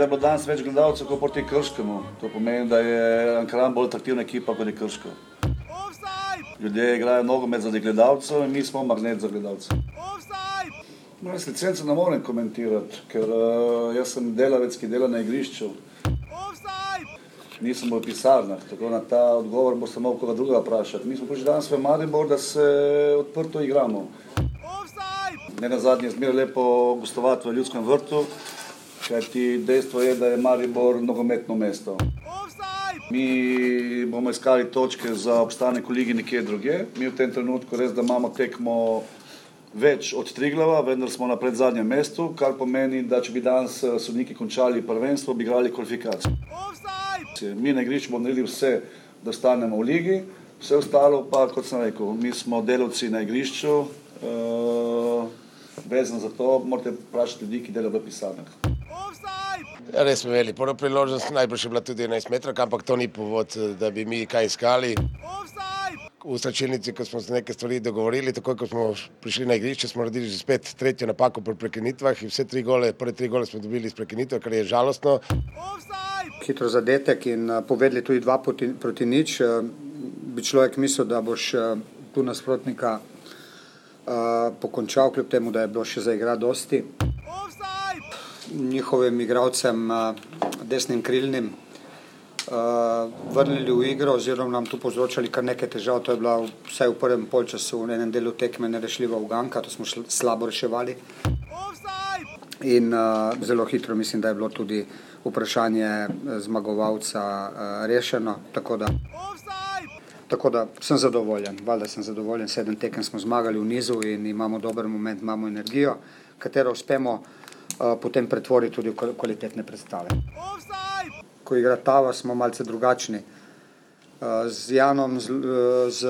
Je, da bo danes več gledalcev kot proti Krškemu. To pomeni, da je Ankaran bolj atraktivna ekipa kot je Krško. Ljudje igrajo nogomet za gledalcev in mi smo magnet za gledalce. No, jaz licence ne morem komentirati, ker uh, jaz sem delavec, ki dela na igrišču. Nisem v pisarnah, tako na ta odgovor bo samo koga druga vprašati. Mi smo prišli danes v Maribor, da se odprto igramo. Ne na zadnje je zmeraj lepo gostovati v ljudskem vrtu, kajti dejstvo je, da je Maribor nogometno mesto. Mi bomo iskali točke za obstanek v ligi nekje druge. Mi v tem trenutku res, da imamo tekmo več od Triglava, vendar smo na predzadnjem mestu, kar pomeni, da če bi danes eh, sodniki končali prvenstvo, bi igrali kvalifikacijo. Mi na igrišču bomo naredili vse, da ostanemo v ligi, vse ostalo pa, kot sem rekel, mi smo delavci na igrišču, uh, vezan za to, morate vprašati ljudi, ki delajo v pisarnah. Ja, res smo imeli. Prvo priložnost, najbrž je bila tudi 11 metrov, ampak to ni povod, da bi mi kaj iskali. V stračilnici, ko smo se neke stvari dogovorili, tako ko smo prišli na igrišče, smo naredili že spet tretjo napako pri prekinitvah in vse tri gole, prve tri gole smo dobili iz prekinitve, kar je žalostno. Hitro zadetek in povedali tudi dva proti, proti nič, bi človek mislil, da boš tu nasprotnika uh, pokončal, kljub temu, da je bilo še za igra dosti. Njihovim igralcem, uh, desnim krilnim, uh, vrnili v igro, oziroma nam tu povzročali kar nekaj težav. To je bila vsaj v prvem polčasu, v enem delu tekme, nerešljiva uganka, to smo slabo reševali. In uh, zelo hitro mislim, da je bilo tudi vprašanje zmagovalca uh, rešeno. Tako da, tako da sem zadovoljen, valjda sem zadovoljen. Sedem tekem smo zmagali v nizu in imamo dober moment, imamo energijo, katero uspemo potem pretvoriti tudi v kvalitetne predstave. Offside! ko igra Tava, smo malce drugačni. Z Janom, z, z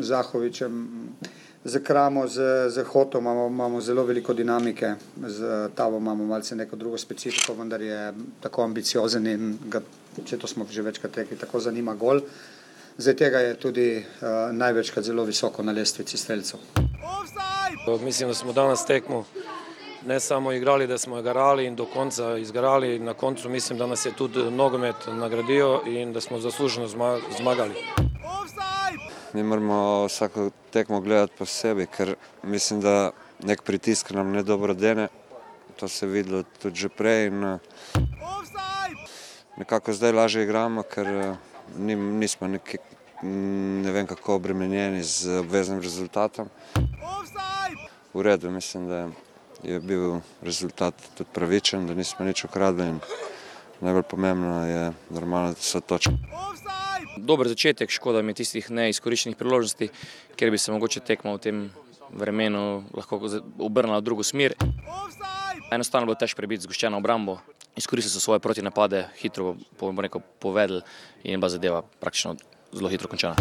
Zahovičem, z Kramo, z, z Hotom imamo, imamo zelo veliko dinamike, z Tavo imamo malce neko drugo specifiko, vendar je tako ambiciozen in ga, če to smo že večkrat rekli, tako zanima gol. Zdaj tega je tudi uh, največkrat zelo visoko na lestvici streljcev. Mislim, da smo danes tekmo ne samo igrali, da smo igrali in do konca izgrali. Na koncu mislim, da nas je tudi nogomet nagradio in da smo zasluženo zmagali. Mi moramo vsako tekmo gledati posebej, ker mislim, da nek pritisk nam ne dobro dene. To se je videlo tudi že prej. In nekako zdaj lažje igramo, ker nismo neki, ne vem kako obremenjeni z obveznim rezultatom. V redu, mislim, da je je bil rezultat tudi pravičen, da nismo nič ukradli in najbolj pomembno je normalno, da so točke. Dober začetek, škoda mi tistih neizkoriščenih priložnosti, ker bi se mogoče tekmo v tem vremenu lahko obrnila v drugo smer. Enostavno bo težko prebiti zgoščeno obrambo, izkoristili so svoje protinapade, hitro bo rekel povedal in ba zadeva praktično zelo hitro končana.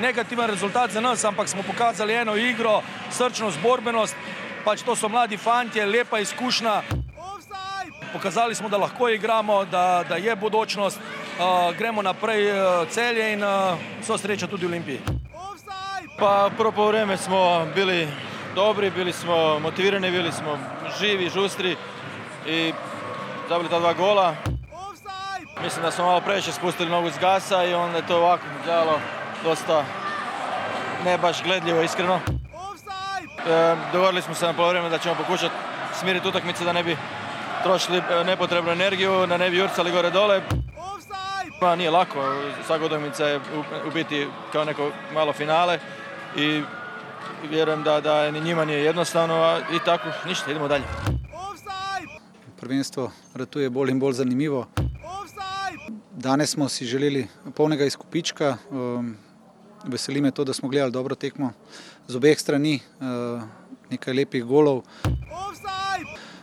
Negativen rezultat za nas, ampak smo pokazali eno igro, srčnost, borbenost pač to so mladi fanti, lepa izkušnja. Pokazali smo, da lahko igramo, da, da je budućnost, uh, gremo naprej uh, celje in uh, so sreča tudi v Olimpiji. Pa prvo vreme smo bili dobri, bili smo motivirani, bili smo živi, žustri i zabili ta dva gola. Mislim da smo malo previše spustili nogu z gasa i onda je to ovako djelo dosta ne baš gledljivo, iskreno. E, dogovorili smo se na polovreme da ćemo pokušati smiriti utakmice da ne bi trošili e, nepotrebnu energiju, da ne bi jurcali gore dole. Pa nije lako, svaka utakmica je u biti kao neko malo finale i vjerujem da, da ni njima nije jednostavno a i tako, ništa, idemo dalje. Prvenstvo ratuje bolj in bolj zanimivo. Danes smo si želeli polnega izkupička. Veseli me to, da smo gledali dobro tekmo z obeh strani, eh, nekaj lepih golov.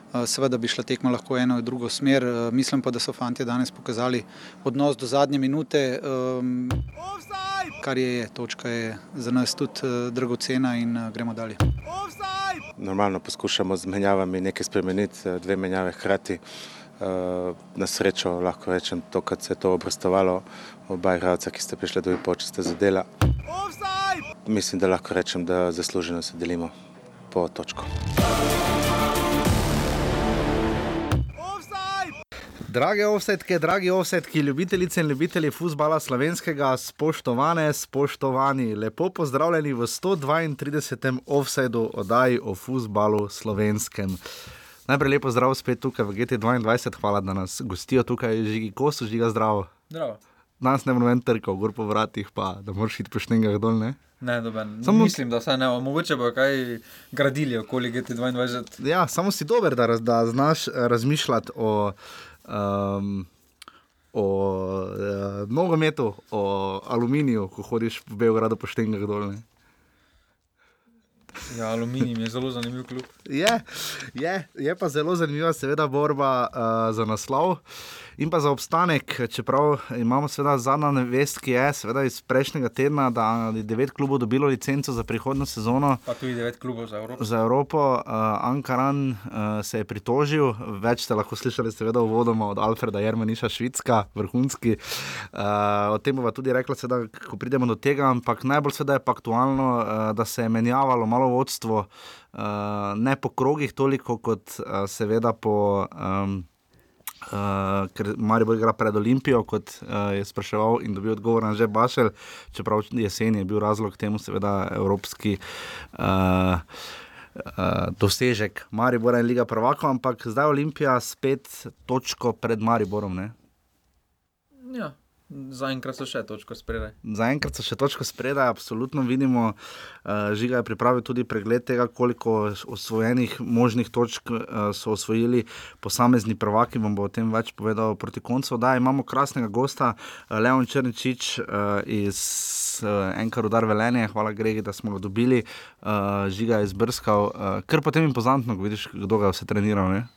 Eh, seveda bi šla tekma lahko eno in drugo smer, eh, mislim pa, da so fanti danes pokazali odnos do zadnje minute, kar je, točka je za nas tudi dragocena in gremo dalje. Normalno poskušamo z menjavami nekaj spremeniti, dve menjave hkrati. Na srečo lahko rečem to, kad se je to obrestovalo, oba igralca, ki ste prišli do počeste za dela. Mislim, da lahko rečem, da zasluženo se delimo po točko. Drage offsetke, dragi offsetki, ljubitelice in ljubitelji futbola slovenskega, spoštovane, spoštovani, lepo pozdravljeni v 132. offsetu oddaji o futbalu slovenskem. Najprej lepo zdrav spet tukaj v GT2, hvala, da nas gostijo tukaj, žigi kosu, žiga zdravo. Zdravo. Danes ne en trkal, gor po vratih, pa da moraš iti poštengah dol, ne? Ne, samo mislim, da se ne, mogoče bo kaj gradili okoli GT2. Ja, samo si dober, da, da znaš razmišljati o um, o uh, nogometu, o aluminiju, ko hodiš v Beogradu po štengah dol. Ne? Ja, aluminij je zelo zanimiv klub. Je, je, je pa zelo zanimiva, seveda, borba uh, za naslov in pa za obstanek. Čeprav imamo seveda zadnja vest, ki je seveda iz prejšnjega tedna, da je devet klubov dobilo licenco za prihodno sezono. Pa tudi devet klubov za Evropo. Za Evropo. Uh, Ankaran uh, se je pritožil, več ste lahko slišali, seveda, uvodoma od Alfreda Jermaniša, švitska, vrhunski. Uh, o tem bomo tudi rekli, seveda, ko pridemo do tega, ampak najbolj seveda je pa aktualno, uh, da se je menjavalo malo vodstvo, uh, ne po krogih, toliko kot uh, seveda po. Um, Uh, ker Marijo igra pred Olimpijo, kot uh, je spraševal in dobil odgovor na že Bašel, čeprav jesen je bil razlog temu, seveda, evropski uh, uh, dosežek Maribora in Liga Prvaka, ampak zdaj Olimpija spet točko pred Mariborom. Ne? Ja, Zaenkrat so še točko spredaj. Zaenkrat so še točko spredaj, absolutno vidimo. Uh, Žiga je pripravil tudi pregled tega, koliko osvojenih možnih točk uh, so osvojili posamezni prvaki. Vam bo o tem več povedal proti koncu. Da, imamo krasnega gosta, uh, Leon Črnčič iz Enka Rudar Velenje. Hvala, Gregi, da smo ga dobili. Žiga je izbrskal, kar potem impozantno, ko vidiš, kdo ga je vse treniral. Ne?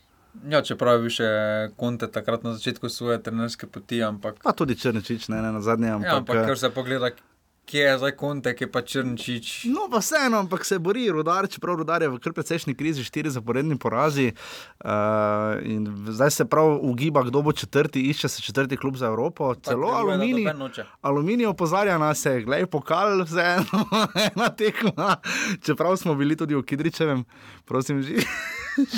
Ja, čeprav je bil še konte takrat na začetku svoje trenerske poti. Ampak... Pa tudi črnčič, ne, ne na zadnje. Ampak, ja, ampak kar se pogleda. Kje je zdaj kontek, ki je pa črnčič? No, pa vseeno, ampak se bori, rudar, čeprav rudar je v kar precejšnji krizi, štiri zaporedni porazi. Uh, zdaj se prav ugiba, kdo bo četrti, išče se četrti klub za Evropo. Celo aluminij. Aluminij opozarja na se, gledaj, pokal, vseeno, ena tekma. Čeprav smo bili tudi v Kidričevem, prosim, živi.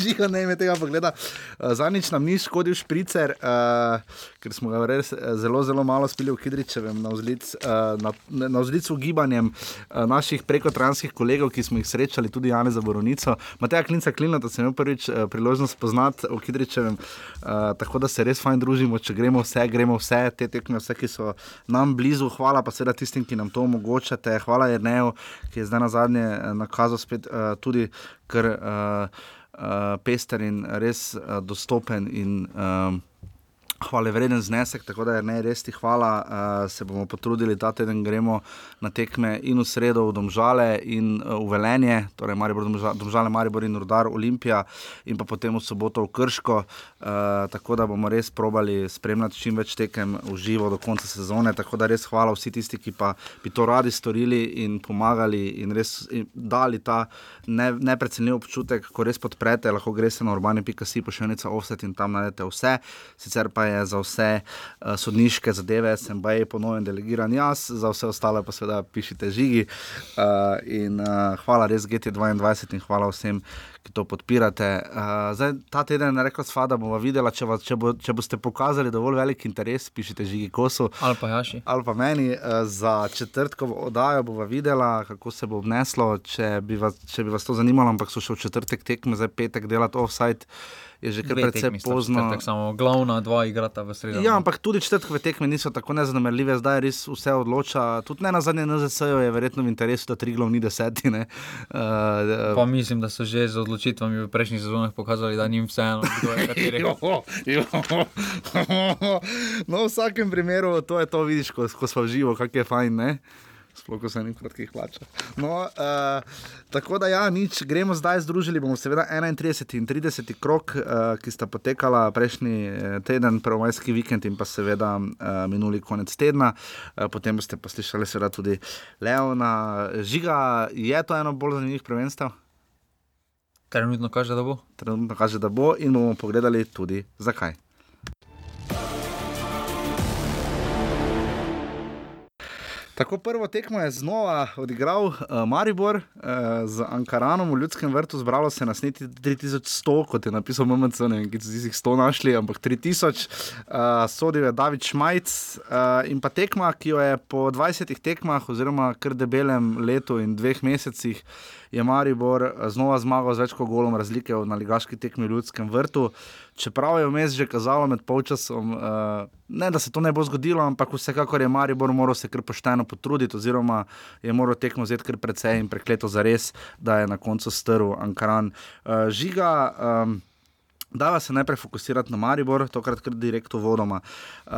Žiga ne ime tega pogleda. Uh, Zanič nam ni škodil špricer, uh, ker smo ga res eh, zelo, zelo malo spili v Kidričevem na vzlic, uh, na, na vzlicu gibanjem uh, naših prekotranskih kolegov, ki smo jih srečali, tudi Jane za Boronico. Mateja Klinca Klina, da sem imel prvič uh, priložnost poznati v Kidričevem, uh, tako da se res fajn družimo, če gremo vse, gremo vse, te tekme, vse, ki so nam blizu. Hvala pa seveda tistim, ki nam to omogočate. Hvala Jerneju, ki je zdaj na zadnje nakazal spet uh, tudi, ker. Uh, uh, pester in res uh, dostopen in um, hvale vreden znesek, tako da je ne res ti hvala. Uh, se bomo potrudili, ta teden gremo na tekme in v sredo v Domžale in uh, v Velenje, torej Maribor, Domžale, Maribor in Rudar, Olimpija in pa potem v soboto v Krško. Uh, tako da bomo res probali spremljati čim več tekem v živo do konca sezone. Tako da res hvala vsi tisti, ki pa bi to radi storili in pomagali in res in dali ta ne, neprecenljiv občutek, ko res podprete, lahko greste na urbane.si, pošiljnica offset in tam najdete vse. Sicer pa je za vse uh, sodniške zadeve, sem pa je ponovno delegiran jaz, za vse ostale pa seveda pišite žigi. Uh, in uh, hvala res GT2 in hvala vsem, ki to podpirate. Uh, zdaj, ta teden je rekla sva, da bomo videli, če, če, bo, če boste pokazali dovolj velik interes, pišite žigi kosu. Ali pa jaši. Ali pa meni uh, za četrtkovo oddajo bomo videli, kako se bo obneslo, če bi, vas, če bi vas to zanimalo, ampak so še v četrtek tekme, zdaj petek delati offside je že kar precej pozno. Četrtek, samo glavna dva igrata v sredo. Ja, ampak tudi četrtkove tekme niso tako nezanemarljive, zdaj res vse odloča. Tudi ne na zadnje NZS je verjetno v interesu, da tri glavni deseti. Uh, pa mislim, da so že z odločitvami v prejšnjih sezonah pokazali, da njim vseeno, kdo je kateri. no, v vsakem primeru to je to, vidiš, ko, ko smo živo, kak je fajn. Ne? Sploh ko se jim kratkih plača. No, uh, tako da, ja, nič, gremo zdaj združili. bomo seveda 31 in 30 krok, uh, ki sta potekala prejšnji eh, teden, prvomajski vikend in pa seveda uh, minuli konec tedna. Uh, potem boste poslušali seveda tudi Leona. Žiga, je to eno bolj zanimivih prvenstev? Trenutno kaže, da bo. Trenutno kaže, da bo in bomo pogledali tudi zakaj. Tako prvo tekmo je znova odigral uh, Maribor uh, z Ankaranom v Ljudskem vrtu, zbralo se nas niti 3100, kot je napisal MMC, ne vem, ki so jih 100 našli, ampak 3000, uh, sodil je David Šmajc uh, in pa tekma, ki jo je po 20 tekmah oziroma kar debelem letu in dveh mesecih je Maribor znova zmagal z več kot golom razlike v naligaški tekmi v Ljudskem vrtu. Čeprav je vmes že kazalo med polčasom, uh, ne da se to ne bo zgodilo, ampak vsekakor je Maribor moral se kar pošteno potruditi, oziroma je moral tekmo vzeti kar precej in prekleto za res, da je na koncu strl Ankaran. Uh, žiga. Um, Da, se najprej fokusirati na Maribor, tokrat kar direktno vodoma. Uh,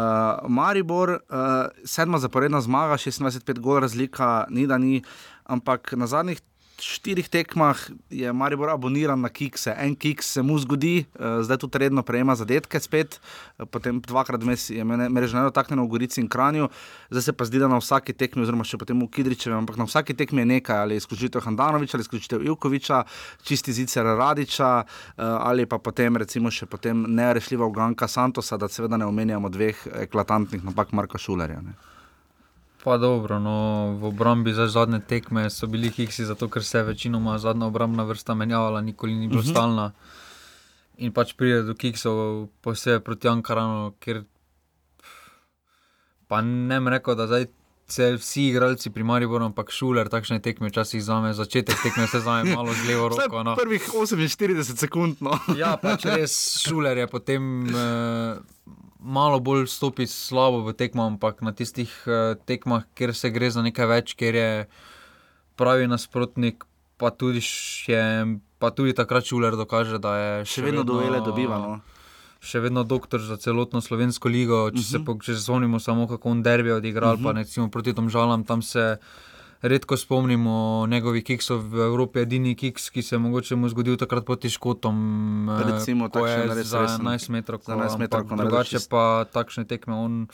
Maribor, uh, sedma zaporedna zmaga, 26-5 gol razlika, ni da ni, ampak na zadnjih štirih tekmah je Maribor aboniran na kikse. En kiks se mu zgodi, uh, zdaj tudi redno prejema zadetke spet, uh, potem dvakrat vmes je mrežno taknjeno v Gorici in Kranju, zdaj se pa zdi, da na vsaki tekmi, oziroma še potem v Kidričevu, ampak na vsaki tekmi je nekaj, ali izključitev Handanoviča, ali izključitev Ivkoviča, čisti zicer Radiča, uh, ali pa potem recimo še potem nerešljiva uganka Santosa, da seveda ne omenjamo dveh eklatantnih napak Marka Šulerja. Ne. Pa dobro, no, v obrambi za zadnje tekme so bili hiksi, zato ker se je večinoma zadnja obrambna vrsta menjavala, nikoli ni bila uh mhm. -huh. stalna. In pač pride do kiksov, posebej proti Ankaranu, ker pa ne bi rekel, da zdaj. Vsi igralci pri Mariboru, ampak šuler, takšne tekme včasih za me, začetek tekme se za me malo z levo roko. No. Prvih 48 sekund. No. ja, pač res šuler je potem. Uh, malo bolj stopi slabo v tekmo, ampak na tistih uh, tekmah, kjer se gre za nekaj več, ker je pravi nasprotnik, pa tudi, še, pa tudi takrat čuler dokaže, da je še, še vedno dovele dobivano. Še vedno doktor za celotno slovensko ligo. Če uh -huh. se spomnimo, samo kako on derbi odigral, uh -huh. pa mhm. recimo proti tom žalam, tam se redko spomnimo njegovih kiksov v Evropi, edini kiks, ki se je mogoče mu zgodil takrat proti Škotom. Eh, Recimo, ko je za 11 metrov, ko je bilo drugače, pa takšne tekme on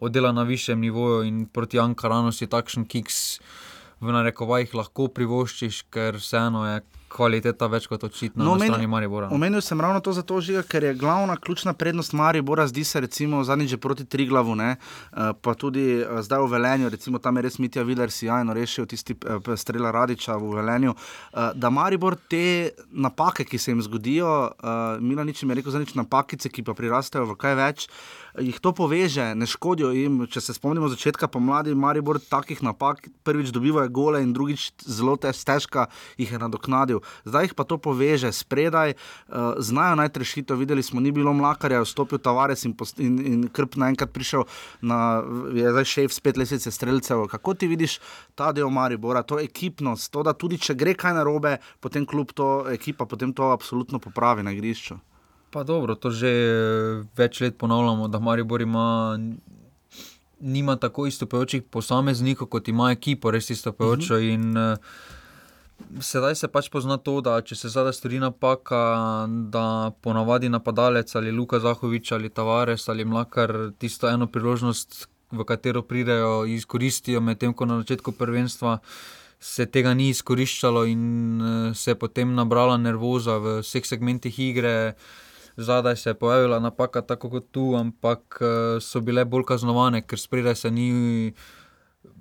oddela na višjem nivoju in proti Ankaranu si takšen kiks v narekovajih lahko privoščiš, ker vseeno je kvaliteta več kot očitna no, na strani Maribora. Omenil sem ravno to zato, žiga, ker je glavna ključna prednost Maribora, zdi se, recimo, zadnjič proti Triglavu, ne, eh, pa tudi eh, zdaj v Velenju, recimo tam je res Mitja Viler si jajno rešil tisti eh, strela Radiča v Velenju, da Maribor te napake, ki se jim zgodijo, Milanič jim je rekel, zadnjič napakice, ki pa prirastejo v kaj več jih to poveže, ne škodijo jim. Če se spomnimo začetka pomladi, Maribor takih napak prvič dobivajo gole in drugič zelo težko jih je nadoknadil. Zdaj jih pa to poveže, spredaj, uh, znajo najtrešitev. Videli smo, ni bilo mlakarja, vstopil Tavares in, in, in krp naenkrat prišel na, je zdaj šef spet lesice streljcev. Kako ti vidiš ta del Maribora, to ekipnost, to, da tudi če gre kaj narobe, potem kljub to ekipa potem to absolutno popravi na igrišču. Pa dobro, to že več let ponavljamo, da Maribor ima. Nima tako istopajočih posameznikov, kot ima ekipa, res istopajoča. Uh -huh. In uh, sedaj se pač pozna to, da če se zdaj stori napaka, da ponavadi napadalec ali Luka Zahovič ali Tavares ali Mlakar tisto eno priložnost, v katero pridejo, izkoristijo, medtem ko na začetku prvenstva se tega ni izkoriščalo in uh, se je potem nabrala nervoza v vseh segmentih igre. Uh, zadaj se je pojavila napaka, tako kot tu, ampak eh, so bile bolj kaznovane, ker spredaj se ni.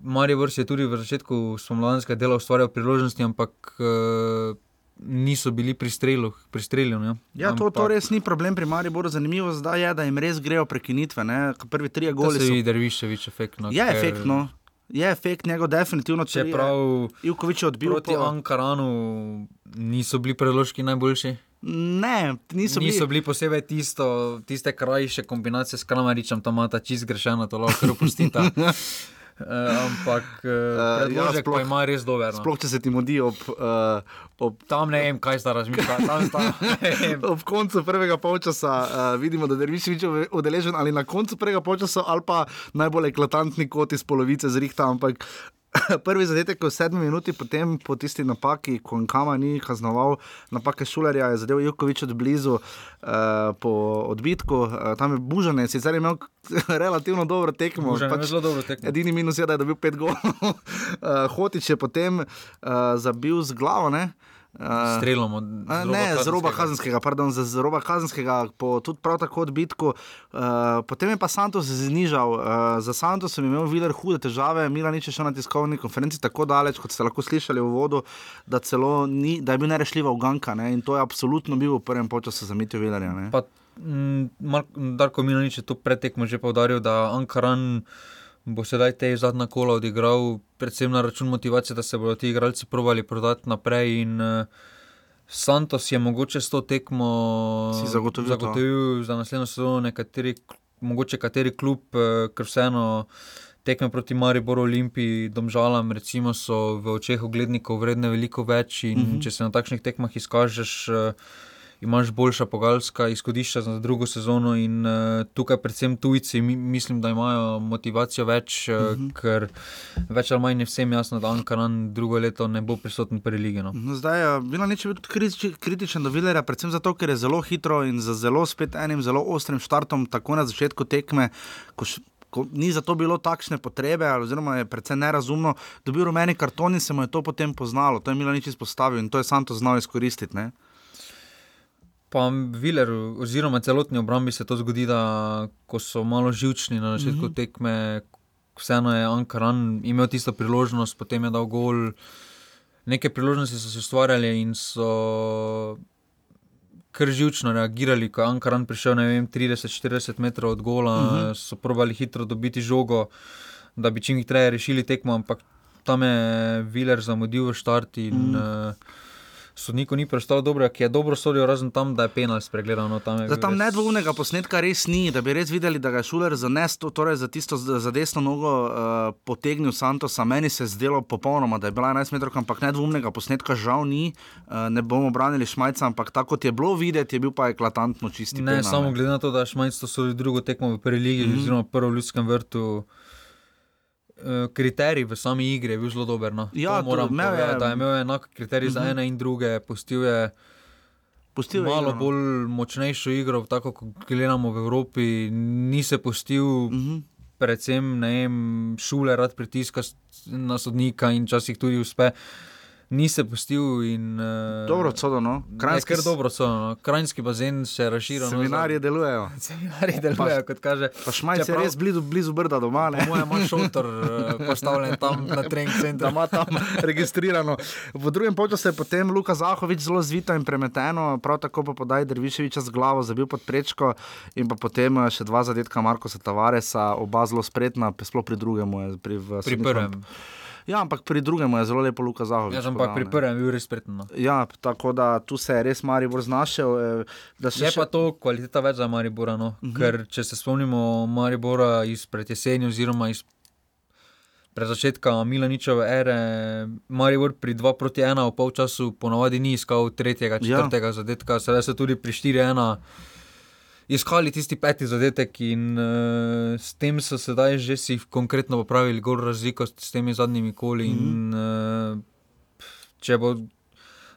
Marijo Vrsi je tudi v začetku spomladanskega dela ustvarjal priložnosti, ampak uh, niso bili pri strelu. Pri strelu ja, ja to, ampak, to res ni problem pri Marijo. Zanimivo zdaj je, da jim res grejo prekinitve. Ne? Prvi tri goli. Se vidi, da je više, više efektno. Je ker... efektno. Je efekt njegov, definitivno. Čeprav Ivkovič je odbil proti po... Ankaranu, niso bili predložki najboljši. Ne, niso, niso bili. bili posebej tisto, tiste krajše kombinacije s kramaričem, to ima ta čist grešeno, to lahko opustite. Uh, ampak uh, ja, sploh, ima res dober. No. Sploh če se ti mudi ob, uh, ob. Tam ne vem, kaj sta razmišljala. ob koncu prvega polčasa uh, vidimo, da je Derviš več udeležen ali na koncu prvega polčasa, ali pa najbolj eklatantni kot iz polovice zrihta. Ampak prvi zadetek v sedmi minuti, potem po tisti napaki, ko Nkama ni kaznoval napake Šulerja, je zadev Jukovič od blizu uh, po odbitku. Uh, tam je Bužane, sicer je imel relativno dobro tekmo. Pač zelo dobro tekmo. Edini minus je, da je dobil pet golov. uh, Hotič je potem uh, zabil z glavo. Ne? Uh, roba ne, z roba Kazenskega. pardon, z, roba kazenskega, po, tudi prav tako odbitku. Uh, potem je pa Santos znižal. Uh, za Santos sem imel Viler hude težave, Milanič je šel na tiskovni konferenci tako daleč, kot ste lahko slišali v vodu, da, ni, da je bil nerešljiva uganka ne, in to je absolutno bil v prvem času za Mitijo Vilerja. Darko Milanič je to pretekmo že povdaril, da Ankaran bo sedaj te zadnja kola odigral, predvsem na račun motivacije, da se bodo ti igralci provali prodati naprej. In, uh, Santos je mogoče s to tekmo Si zagotovil to. zagotovil za naslednjo sezono nekateri, mogoče kateri klub, eh, ker vseeno tekme proti Mariboru, Olimpiji, Domžalam, recimo, so v očeh oglednikov vredne veliko več. In Mhm. če se na takšnih tekmah izkažeš, eh, imaš boljša pogalska izhodišča za drugo sezono. In uh, tukaj, predvsem tujci, mi, mislim, da imajo motivacijo več, uh, Mhm. ker več ali manj je vsem jasno, da Ankaran drugo leto ne bo prisoten pri Ligi. No. No, zdaj, Milanič je bil tudi kritič- kritičen do Vilerja, predvsem zato, ker je zelo hitro in z zelo spet enim zelo ostrim štartom, tako na začetku tekme. Ko Ko ni za to bilo takšne potrebe, oziroma je precej nerazumno, dobil rumeni karton in se mu je to potem poznalo. To je Milanič izpostavil in to je Santos znal izkoristiti. Ne? Pa Viler, oziroma celotni obrambi se to zgodi, da ko so malo živčni na začetku mm. -hmm. tekme, vseeno je Ankaran imel tisto priložnost, potem je dal gol. Neke priložnosti so se ustvarjali in so kar živčno reagirali, ko je Ankaran prišel ne vem, 30-40 metrov od gola, mm. -hmm. so probali hitro dobiti žogo, da bi čim hitreje rešili tekmo, ampak tam je Viler zamudil v štart in mm. uh, sodniku ni prestal dobro, ki je dobro sodil, razen tam, da je penal spregledal. No, tam Zdaj, tam res- nedvoumnega posnetka res ni, da bi res videli, da ga je Šuler za, nesto, torej za tisto za desno nogo uh, potegnil Santosa. Meni se je zdelo popolnoma, da je bila 11 metrov, ampak nedvoumnega posnetka žal ni. Uh, ne bomo branili Šmajca, ampak tako kot je bilo videti, je bil pa eklatantno čisti. Ne, penal, samo glede na to, da je Šmajc to sodil drugo tekmo v prvi ligi, mm. -hmm. oziroma prvo v ljudskem vrtu. Eh, Kriterij v sami igri je bil zelo dober. No. Ja, To moram imel je- da je imel enak kriterij mm -hmm. za Mhm. ene in druge, pustil je. Pustil malo igro, no. bolj močnejšo igro, tako kot gledamo v Evropi, ni se pustil, mm Mhm. -hmm. predvsem ne vem, šule, rad pritiska na sodnika in včasih tudi uspe. Ni se pustil in. Uh, Dobro codo, no. Krajski, kar dobro so. No. Krajinski bazen se je razširil. Seminarji delujejo. Seminarji delujejo, kot kaže. Pa Šmajc je res blizu, blizu Brda doma. Po mojem, ima šotor eh, postavljen tam na trening centru. da ima tam registrirano. V drugem času je potem Luka Zahovič zelo zvito in premeteno, prav tako pa podaj Drviševiča z glavo, zabil pod prečko in pa potem eh, še dva zadetka Markoša Tavaresa, oba zelo spretna, sploh pri drugem. je Pri, v Pri prvem. Ja, ampak pri drugem je zelo lepo Luka Zahovič. Jaz ampak pri podal, ne. prvem bil res spreten. No. Ja, tako da tu se je res Maribor znašel. eh, se Je še- pa to kvaliteta več za Maribora. No? Uh Mhm. -huh. Ker če se spomnimo Maribora izpred jeseni, oziroma iz pred začetka Milaničeve ere, Maribor pri 2 proti 1 v polčasu ponovadi ni iskal tretjega, Ja. četrtega ja. zadetka, sedaj so tudi pri 4-1 iskali tisti peti zadetek in uh, s tem so sedaj že si konkretno popravili gol razliko s, temi zadnjimi koli. Mm -hmm. in, uh, če bo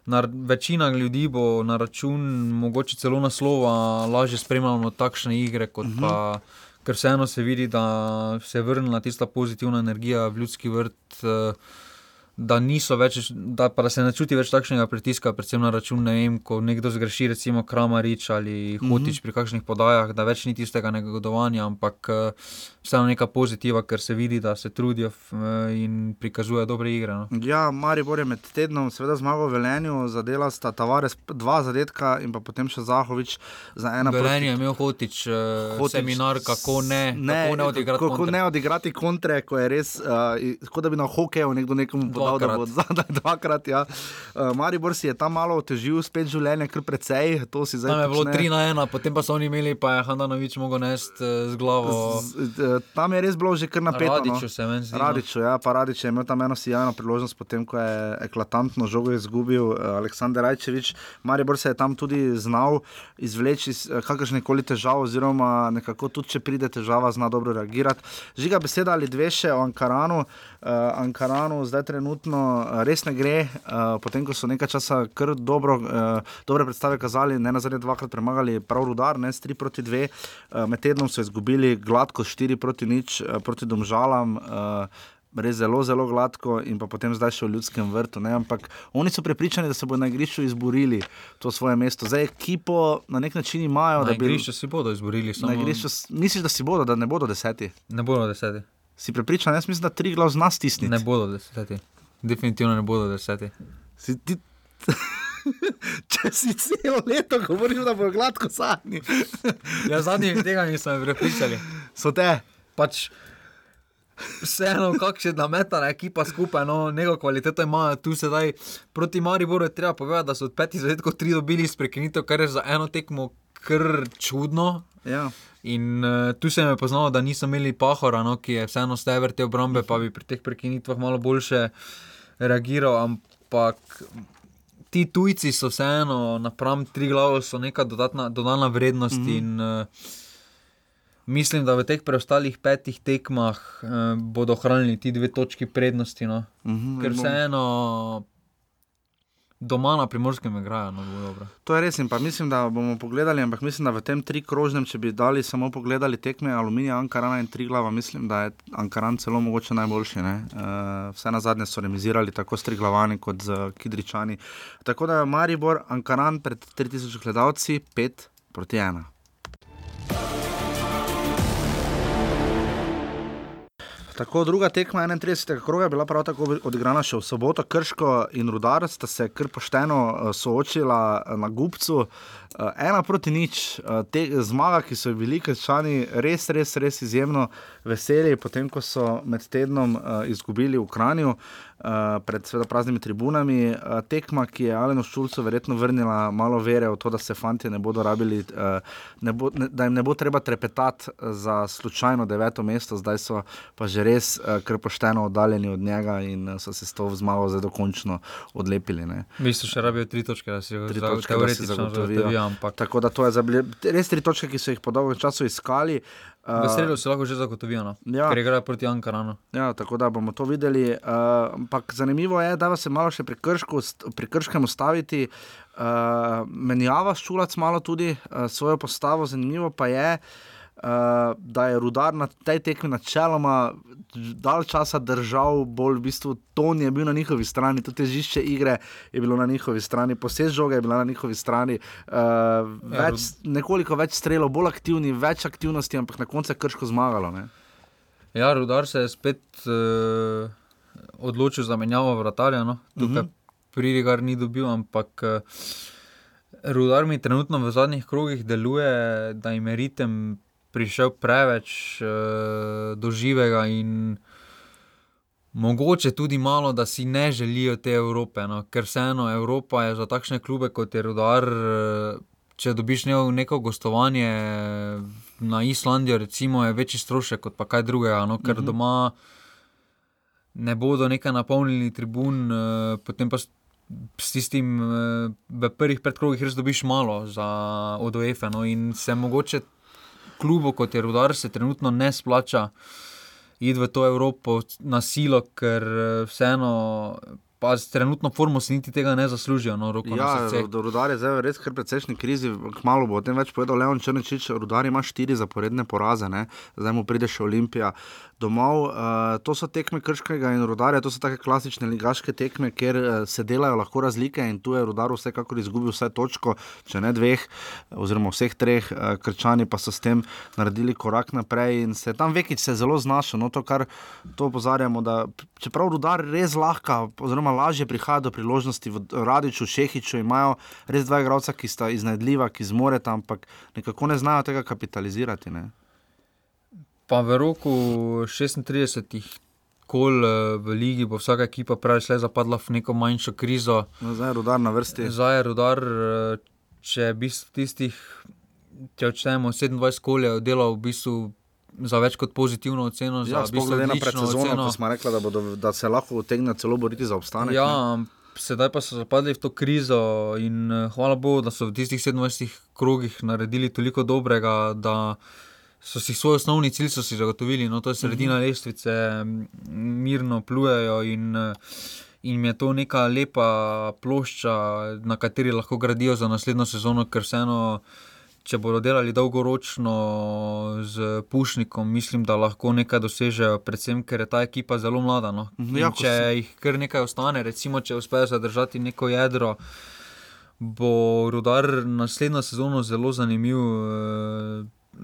na, večina ljudi bo na račun mogoče celo naslova lažje spremljala takšne igre, kot Mhm. pa. Ker vseeno se vidi, da se je vrnila tista pozitivna energija v ljudski vrt, eh, da, niso več, da, pa da se ne čuti več takšnega pritiska, predvsem na račun, ne vem, ko nekdo zgreši, recimo Kramarič ali Hotič pri kakšnih podajah, da več ni tistega negodovanja, ampak eh, vseeno neka pozitiva, ker se vidi, da se trudijo eh, in prikazujejo dobre igre. No. Ja, Maribor je med tednom seveda zmagal v Velenju, zadela sta Tavares dva zadetka in pa potem še Zahovič za ena Velenje je imel Hotič, eh, Hotič seminar, kako ne, ne kako ne odigrati. kako kontre. ne odigrati kontre, ko je res, uh, kot da bi na hokeju nekdo nekomu podal, da bo zadaj dvakrat. Ja. Uh, Maribor si je tam malo otežil, spet življenje, kar precej, to si zdaj Tam je bilo počne. 3 na 1, potem pa so oni imeli, pa je Handanovič mogel nesti eh, z glavo. Z, z, tam je res bilo že kar napeto. Radiću no. se meni zdi, no. Radiću, ja, pa Radić je imel tam eno sijajno priložnost, potem ko je eklatantno žogo izgubil uh, Aleksandr Rajčevič. Maribor se je tam tudi znal izvleči iz uh, kakršne koli težav, oziroma nekako tudi, če pride težava, zna dobro reagirati. Žiga beseda ali dve še o Ankaranu. Uh, Ankaranu zdaj trenutno uh, res ne gre, uh, potem ko so nekaj časa kar dobro, uh, dobre predstave kazali, ne na zadnje dvakrat premagali prav rudar, ne s 3 proti 2, uh, med tednom so izgubili gladko 4 proti nič uh, proti domžalam. Uh, res zelo, zelo gladko in potem zdaj še v ljudskem vrtu. Ne? Ampak oni so prepričani, da se bodo na igrišču izborili to svoje mesto. Zdaj ekipo na nek način imajo. Na igrišču si bodo izborili. Samo... Na igrišču misliš, da si bodo, da ne bodo deseti? Ne bodo deseti. Si prepričan, jaz mislim, da tri glav z nas tisni. Ne bodo deseti. Definitivno ne bodo deseti. Si ti... Če si celo leto govoril, da bo gladko zadnji. ja, zadnji tega nisem prepričali. So te. Pač, Vseeno, kakšne nametane ekipa skupaj, no, neko kvaliteto imajo tu sedaj. Proti Mariboru je treba povedati, da so od petih zadetkov tri dobili iz prekinitev, kar je za eno tekmo kar čudno. Ja. In uh, tu se je poznalo, da niso imeli pahora, no, ki je vseeno stever te obrambe, pa bi pri teh prekinitvah malo boljše reagiral. Ampak ti tujci so vseeno napram tri glave, so neka dodatna, dodana vrednost. Mm -hmm. in, uh, Mislim, da v teh preostalih petih tekmah eh, bodo ohranili ti dve točki prednosti. No. Uh -huh, Ker vseeno doma na primorskem igrajo. No, to je res in pa mislim, da bomo pogledali, ampak mislim, da v tem tri krožnem, če bi dali samo pogledali tekme Aluminija, Ankarana in Triglava, mislim, da je Ankaran celo mogoče najboljši. Uh, vse na zadnje so remizirali tako s Triglavani kot z Kidričani. Tako da je Maribor, Ankaran pred 3000 gledalci, 5 proti 1. Tako, druga tekma 31. kroga je bila prav tako odigrana še v soboto. Krško in Rudar sta se kar pošteno uh, soočila na Gubcu. Uh, ena proti nič, uh, te zmaga, ki so bili krščani res, res, res izjemno veseli, potem ko so med tednom uh, izgubili v Kranju. Uh, pred sveda, praznimi tribunami, uh, tekma, ki je Alenu Šulcu verjetno vrnila malo vere v to, da se fanti ne bodo rabili, uh, ne bo, ne, da jim ne bo treba trepetati za slučajno deveto mesto, zdaj so pa že res uh, kar pošteno oddaljeni od njega in uh, so se s to zmago zdaj dokončno odlepili. Mislim, še rabijo tri točke, da si si zagotovijo. Ampak... Tako da to je zabili, res tri točke, ki so jih po dolgem času iskali. Uh, v sredo se lahko že zagotovijo, no? ja. ker igrajo proti Ankaranu. Ja, tako da bomo to videli. Uh, ampak zanimivo je, da se malo še pri, kršku, pri krškem ustaviti. Uh, menjava ščulac malo tudi uh, svojo postavo, zanimivo pa je. Uh, da je rudar na tej tekmi načeloma dalj časa držal, bolj v bistvu ton je bil na njihovi strani, tudi težišče igre je bilo na njihovi strani, posebej žoga je bila na njihovi strani. Uh, več, nekoliko več strelov, bolj aktivni, več aktivnosti, ampak na koncu je krško zmagalo. Ne? Ja, rudar se je spet uh, odločil za menjavo vratarja. No? Tukaj uh -huh. pridigar ni dobil, ampak. Uh, Rudar mi trenutno v zadnjih krogih deluje, da jim ritem prišel preveč uh, do živega in mogoče tudi malo, da si ne želijo te Evrope. No? Ker vseeno Evropa je za takšne klube kot je Rudar. Uh, če dobiš neko gostovanje na Islandijo, recimo, je večji strošek kot pa kaj drugega, no? ker -huh. doma ne bodo nekaj napolnili tribun, uh, potem pa. S tistim v prvih predkrogih res dobiš malo za ODF-e. No, in se mogoče klubu, kot je Rudar, se trenutno ne splača iti v to Evropo na silo, ker vseeno. Pa z trenutno formo si niti tega ne zaslužijo. No, ja, do Rudar je zdaj res kar precejšnji krizi, kmalo bo o tem več povedal Leon Črnčič. Rudar ima štiri zaporedne poraze, ne? zdaj mu pride še Olimpija domov. Uh, to so tekme Krškega in Rudarja, to so take klasične ligaške tekme, kjer uh, se delajo lahko razlike in tu je Rudar vsekakor izgubil vse točko, če ne dveh, oziroma vseh treh, uh, Krčani pa so s tem naredili korak naprej in se tam vekič se zelo znašel. No, to, kar to opozarjamo, da čeprav Rudar res lahko, oziroma lažje prihaja do priložnosti v Radiču, Šehiču, imajo res dva igralca, ki sta iznajdljiva, ki zmoreta, ampak nekako ne znajo tega kapitalizirati. Ne? Pa v roku 36 kol v Ligi bo vsaka ekipa prejšla zapadla v neko manjšo krizo. No, zdaj je rudar na vrsti. Zdaj je rudar, če bi tistih, če odštejemo 27 kol, je delal v bistvu. Za več kot pozitivno oceno, ja, za bistvu na predsezono, ko smo rekli, da, bodo, da se lahko utegne celo boriti za obstanek. Ja, ne? sedaj pa so zapadli v to krizo in hvala Bogu, da so v tistih 27 krogih naredili toliko dobrega, da so si svoj osnovni cilj zagotovili, no, to je sredina uh -huh. lestvice, mirno plujejo in, in je to neka lepa plošča, na kateri lahko gradijo za naslednjo sezono, ker vseeno če bodo delali dolgoročno z Pušnikom, mislim, da lahko nekaj dosežejo, predvsem ker je ta ekipa zelo mlada. No. Ja, In če jih kar nekaj ostane, recimo, če uspejo zadržati neko jedro, bo rudar naslednjo sezono zelo zanimiv eh,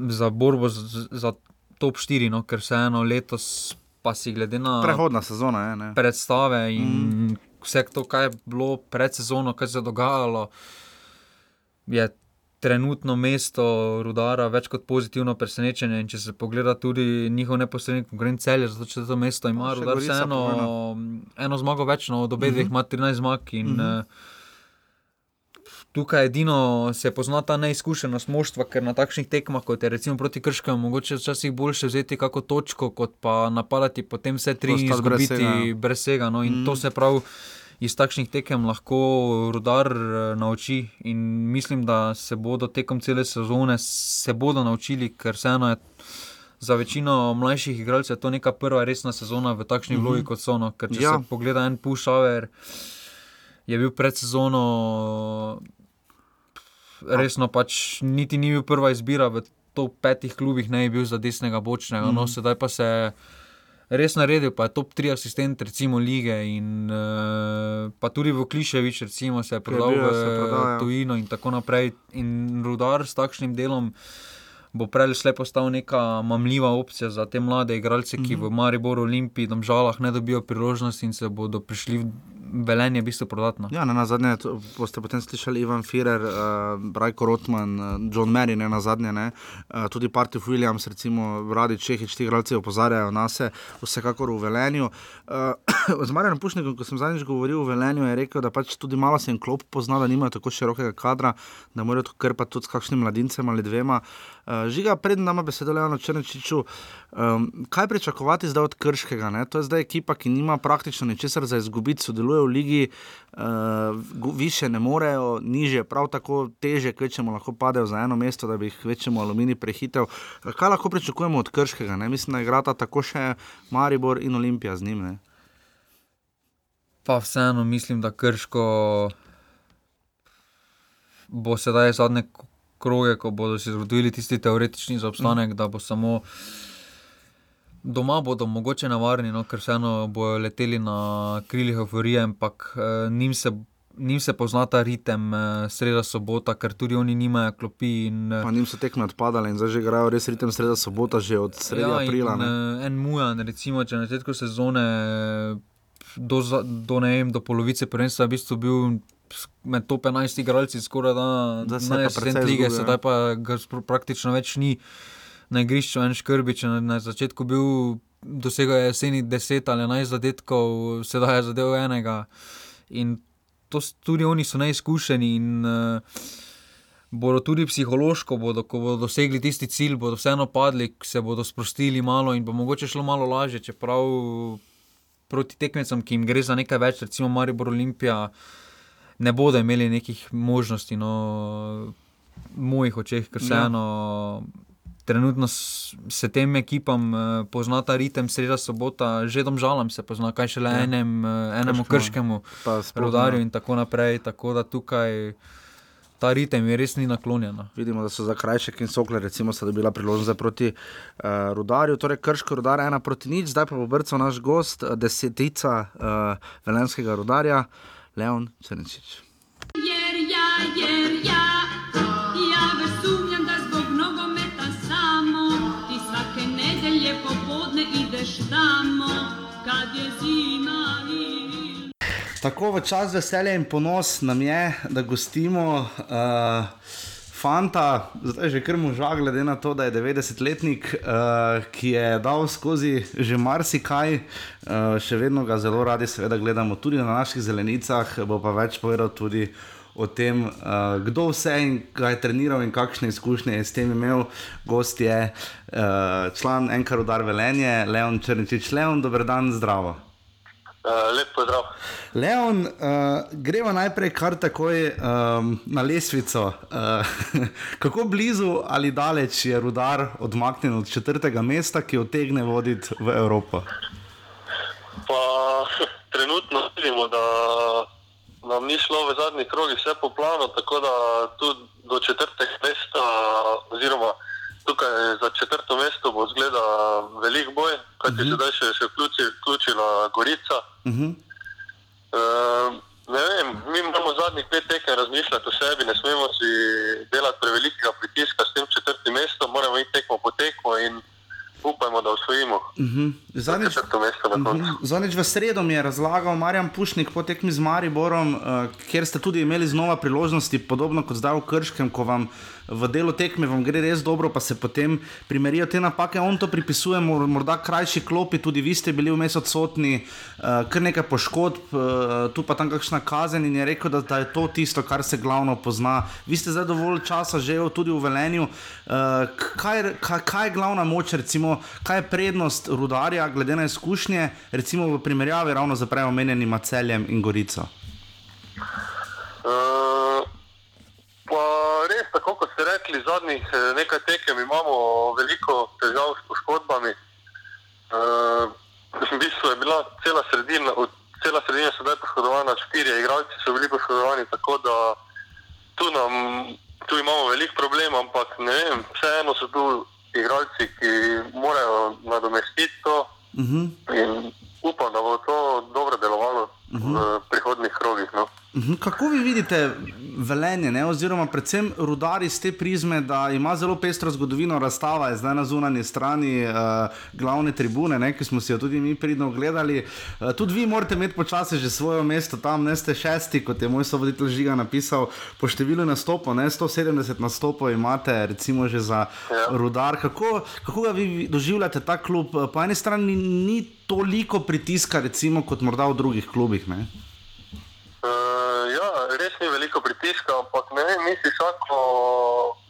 za borbo z, za top 4, no, ker vseeno letos pa si glede na Prehodna sezona je. Ne? predstave in mm. vse to, kar je bilo pred sezono, kaj se je dogajalo, je trenutno mesto Rudara več kot pozitivno presenečenje. In če se pogleda tudi njihov neposredni konkurent celje, zato če to mesto ima Še Rudar Gorica vseeno pomembna. eno zmago več, no, od obeh mm -hmm. ima 13 zmag. In, mm. -hmm. Tukaj edino se pozna ta neizkušenost moštva, ker na takšnih tekmah, kot je recimo proti Krškemu, mogoče včasih boljše vzeti kako točko, kot pa napadati potem vse tri in brez izgubiti ja. brez vsega. No, in Mm. mm. to se pravi, iz takšnih tekem lahko rudar eh, nauči. In mislim, da se bodo tekom cele sezone se bodo naučili, ker vseeno je. Za večino mlajših igralcev je to neka prva resna sezona v takšni Mhm. vlogi, kot so. No. Ker če ja. se pogleda en pušaver, je bil pred sezono resno pač niti ni bil prva izbira v top petih klubih, ne je bil za desnega bočnega. Mm. No, Mhm. sedaj pa se je res naredil, pa je top 3 asistent recimo lige in uh, pa tudi v Kliševič recimo se je prodal v ja. tujino in tako naprej. In rudar s takšnim delom. Bo prej slej postal neka mamljiva opcija za te mlade igralce, ki Mhm. v Mariboru, Olimpiji, Domžalah ne dobijo priložnosti in se bodo prišli Velenje, v bistvu prodatno. Ja, na zadnje boste potem slišali Ivan Firer, uh, Brajko Rotman, uh, John Mary, ne na zadnje, ne. Uh, tudi Partif Williams, recimo Radi Čehič, ti igralci opozarjajo na se, vsekakor v Velenju. Uh, z Marjanom Pušnikom, ko sem zadnjič govoril v Velenju, je rekel, da pač tudi malo se jim klop pozna, da nimajo tako širokega kadra, da morajo to krpati tudi s kakšnim mladincem ali dvema. Uh, žiga, pred nama besedo Leona Črnečiču, um, kaj pričakovati zdaj od Krškega? Ne? To je zdaj ekipa, ki nima praktično ničesar za izgubiti, sodeluje v ligi, uh, više ne morejo, niže, prav tako teže, kvečemu lahko padejo za eno mesto, da bi jih kvečemu aluminij prehitev. Kaj lahko pričakujemo od Krškega? Ne? Mislim, da igrata tako še Maribor in Olimpija z njim. Ne? Pa vseeno mislim, da Krško bo sedaj zadnje kroge, ko bodo si zagotovili tisti teoretični zaobstanek, mm. da bo samo doma bodo mogoče navarni, no, ker vseeno bodo leteli na krilih euforije, ampak eh, njim se. Njim se pozna ta ritem, eh, sreda sobota, ker tudi oni nimajo klopi. In, eh, Pa njim so tekme odpadale in zdaj že igrajo res ritem sreda sobota, že od sredi ja, aprila. In, ne. uh, en mujan, recimo, če na začetku sezone do, do, ne vem, do polovice prvenstva v bistvu bil med top 11 igralci, skoraj da Zdaj se je pa na precej asistent lige, izgubil, ja. sedaj pa ga spro- praktično več ni na igrišču. En škrbič na, na začetku bil, dosegel je jeseni 10 ali 11 zadetkov, sedaj je zadev enega. In to tudi oni so neizkušeni in uh, bodo tudi psihološko, bodo, ko bodo dosegli tisti cilj, bodo vseeno padli, se bodo sprostili malo in bo mogoče šlo malo lažje, čeprav proti tekmecem, ki jim gre za nekaj več, recimo Maribor Olimpija, ne bodo imeli nekih možnosti, no, v mojih očeh, ker Ja. Trenutno se tem ekipam uh, pozna ta ritem, sreda sobota, že domžalam se pozna, kaj šele Ja. enem, uh, enemu Krškemu, krškemu, rodarju in tako naprej. Tako da tukaj ta ritem je res ni naklonjen. no. Vidimo, da so za Krajšek in Sokler, recimo, sta dobila priložnost zdaj proti uh, Rudarju, torej Krško rudar ena proti nič, zdaj pa bo brcal naš gost, desetica uh, velenskega rudarja, Leon Črnčič. Jer ja, jer Tako v čas veselja in ponos nam je, da gostimo uh, fanta, zdaj že kar moža, glede na to, da je 90-letnik, uh, ki je dal skozi že marsikaj, uh, še vedno ga zelo radi, seveda, gledamo tudi na naših zelenicah, bo pa več povedal tudi. O tem, uh, kdo vse in kaj je treniral, in kakšne izkušnje je s tem imel, gost je uh, član Enka Rudar Velenje, Leon Črnčič. Leon, dober dan, zdravo. Uh, lep pozdrav. Leon, uh, gremo najprej kar takoj um, na lesvico. Uh, kako blizu ali daleč je rudar odmaknjen od četrtega mesta, ki otegne voditi v Evropo? Pa trenutno vidimo, da nam ni šlo v zadnjih krogih vse po planu, tako da tudi do četrtega mesta tukaj za četrto mesto bo zgleda velik boj, kajti uh -huh. sedaj še, še vključi, vključila Gorica. Uh -huh. Uh, ne vem, mi moramo zadnjih pet tekem razmišljati o sebi, ne smemo si delati prevelikega pritiska s tem četrtim mestom, moramo iti tekmo po tekmo in upajmo, da osvojimo. Uh -huh. Zadnjič, na koncu. Zadnjič v sredo mi je razlagal Marjan Pušnik po tekmi z Mariborom, uh, kjer ste tudi imeli znova priložnosti, podobno kot zdaj v Krškem, ko vam v delu tekme vam gre res dobro, pa se potem primerijo te napake. On to pripisuje mor- morda krajši klopi, tudi vi ste bili vmes odsotni, uh, kar nekaj poškodb, uh, tu pa tam kakšna kazen in je rekel, da, da je to tisto, kar se glavno pozna. Vi ste zdaj dovolj časa že tudi v Velenju. Uh, kaj, kaj, kaj je glavna moč, recimo, kaj je prednost rudarja, glede na izkušnje, recimo v primerjavi ravno z prej omenjenima celjem in Gorico? Uh, pa res, tako kot ste rekli, zadnjih eh, nekaj tekem imamo veliko težav s poškodbami. Uh, v bistvu je bila cela sredina, od cela sredina sedaj poškodovana, štirje igralci so bili poškodovani, tako da tu, nam, tu imamo veliko problemov, ampak ne vem, vseeno so tu igralci, ki morajo nadomestiti to Uh -huh. in upam, da bo to dobro delovalo uh -huh. v prihodnih krogih. No. Mhm, Kako vi vidite velenje, ne? oziroma predvsem rudari z te prizme, da ima zelo pestro zgodovino, razstava je zdaj na zunanji strani uh, glavne tribune, ne? ki smo si jo tudi mi pridno ogledali. Uh, tudi vi morate imeti počasi že svoje mesto tam, ne ste šesti, kot je moj sovoditelj Žiga napisal, po številu nastopov, ne 170 nastopov imate, recimo že za Ja. rudar. Kako, kako ga vi doživljate ta klub? Po eni strani ni toliko pritiska, recimo, kot morda v drugih klubih. Ne? Ja, res ni veliko pritiska, ampak ne vem, mi si vsako,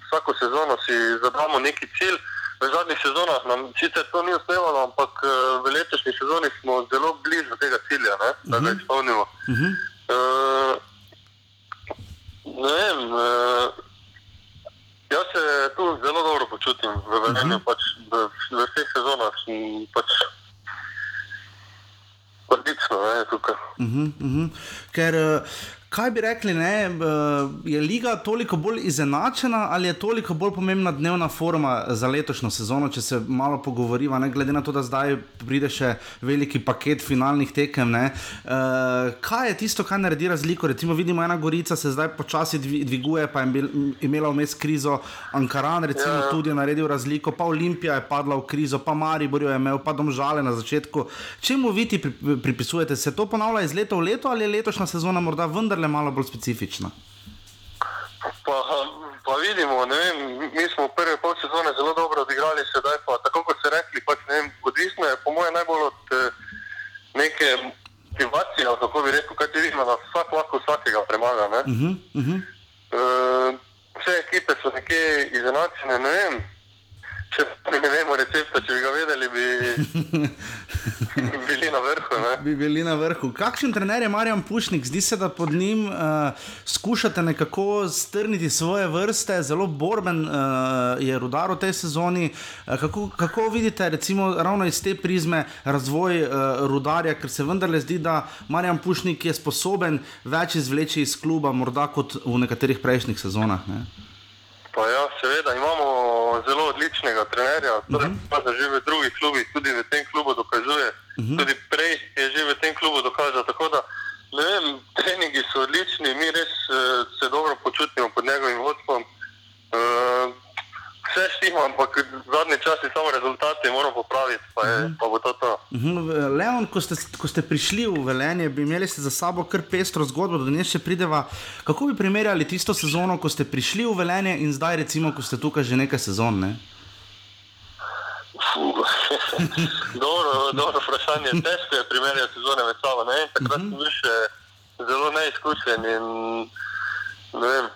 vsako sezono si zadamo neki cilj. V zadnjih sezonah nam sicer to ni uspevalo, ampak eh, v letošnji sezoni smo zelo blizu tega cilja, ne, da ga izpolnimo. Uh -huh. Uh, ne vem, uh, jaz se tu zelo dobro počutim v Velenju, uh -huh. pač v, v vseh sezonah sem pač odlično, ne, tukaj. Uh -huh, uh -huh. Ker, eh, kaj bi rekli, ne, eh, je liga toliko bolj izenačena ali je toliko bolj pomembna dnevna forma za letošnjo sezono, če se malo pogovoriva, ne, glede na to, da zdaj pride še veliki paket finalnih tekem. Ne, uh, kaj je tisto, kar naredi razliko? Recimo, vidimo, ena Gorica se zdaj počasi dvi- dviguje, pa je imela vmes krizo, Ankaran recimo, Ja, tudi je naredil razliko, pa Olimpija je padla v krizo, pa Maribor je imel, pa Domžale na začetku. Čemu vi ti pri- pripisujete? Se to ponavlja iz leta v leto ali je letošnja sezona morda vendarle malo bolj specifična? Pa, pa vidimo, vem, mi smo v prvi pol sezone zelo dobro odigrali, sedaj pa tako kot ste rekli, pač vem, odvisno je po mojem najbolj od eh, neke motivacije, kako bi rekel, kaj ti vidimo, da vsak lahko vsakega premaga. Ne? Uh -huh, uh -huh. Uh, vse ekipe so nekje izenačene, ne vem. Če ne vemo recepta, če bi ga vedeli, bi bili na vrhu. Ne? Bi bili na vrhu. Kakšen trener je Marjan Pušnik? Zdi se, da pod njim uh, skušate nekako strniti svoje vrste, zelo borben uh, je rudar v tej sezoni. Uh, kako, kako vidite, recimo, ravno iz te prizme razvoj uh, rudarja, ker se vendarle zdi, da Marjan Pušnik je sposoben več izvleči iz kluba, morda kot v nekaterih prejšnjih sezonah. Ne? Pa ja, seveda imamo zelo odličnega trenerja, torej uh -huh. pa že v drugih klubih, tudi v tem klubu dokazuje. Uh -huh. Tudi prej je že v tem klubu dokazal. Tako da, ne vem, treningi so odlični, mi res uh, se dobro počutimo pod njegovim vodstvom. Uh, štima, ampak zadnji čas je samo rezultati, moramo popraviti, pa, je, uh -huh. pa bo to to. Mhm, Leon, ko ste, ko ste prišli v Velenje, bi imeli za sabo kar pestro zgodbo, do nje še prideva. Kako bi primerjali tisto sezono, ko ste prišli v Velenje in zdaj, recimo, ko ste tukaj že nekaj sezon? Ne? Dobro, dobro vprašanje. Težko je primerjati sezone med sabo. Ne? Takrat sem bil še zelo neizkušen in ne vem,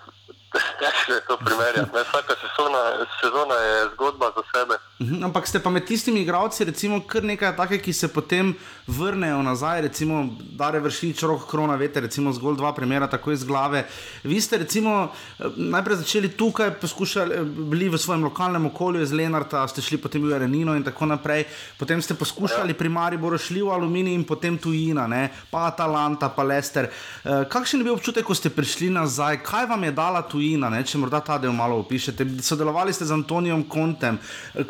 težko je to primerjati. Ne? Vsaka sezona, sezona je zgodba za sebe. Mhm, Ampak ste pa med tistimi igravci, recimo, kar nekaj takih, ki se potem vrnejo nazaj, recimo Dare Vršič, Rok Krona, veste, recimo zgolj dva primera, tako iz glave. Vi ste recimo najprej začeli tukaj, poskušali, bili v svojem lokalnem okolju iz Lenarta, ste šli potem v Arenino in tako naprej, potem ste poskušali pri Mariboru, šli v Aluminij in potem tujina, ne? pa Atalanta, pa Lester. Eh, Kakšen je bil občutek, ko ste prišli nazaj, kaj vam je dala tujina, ne? če morda ta del malo opišete? Sodelovali ste z Antonijem Kontem,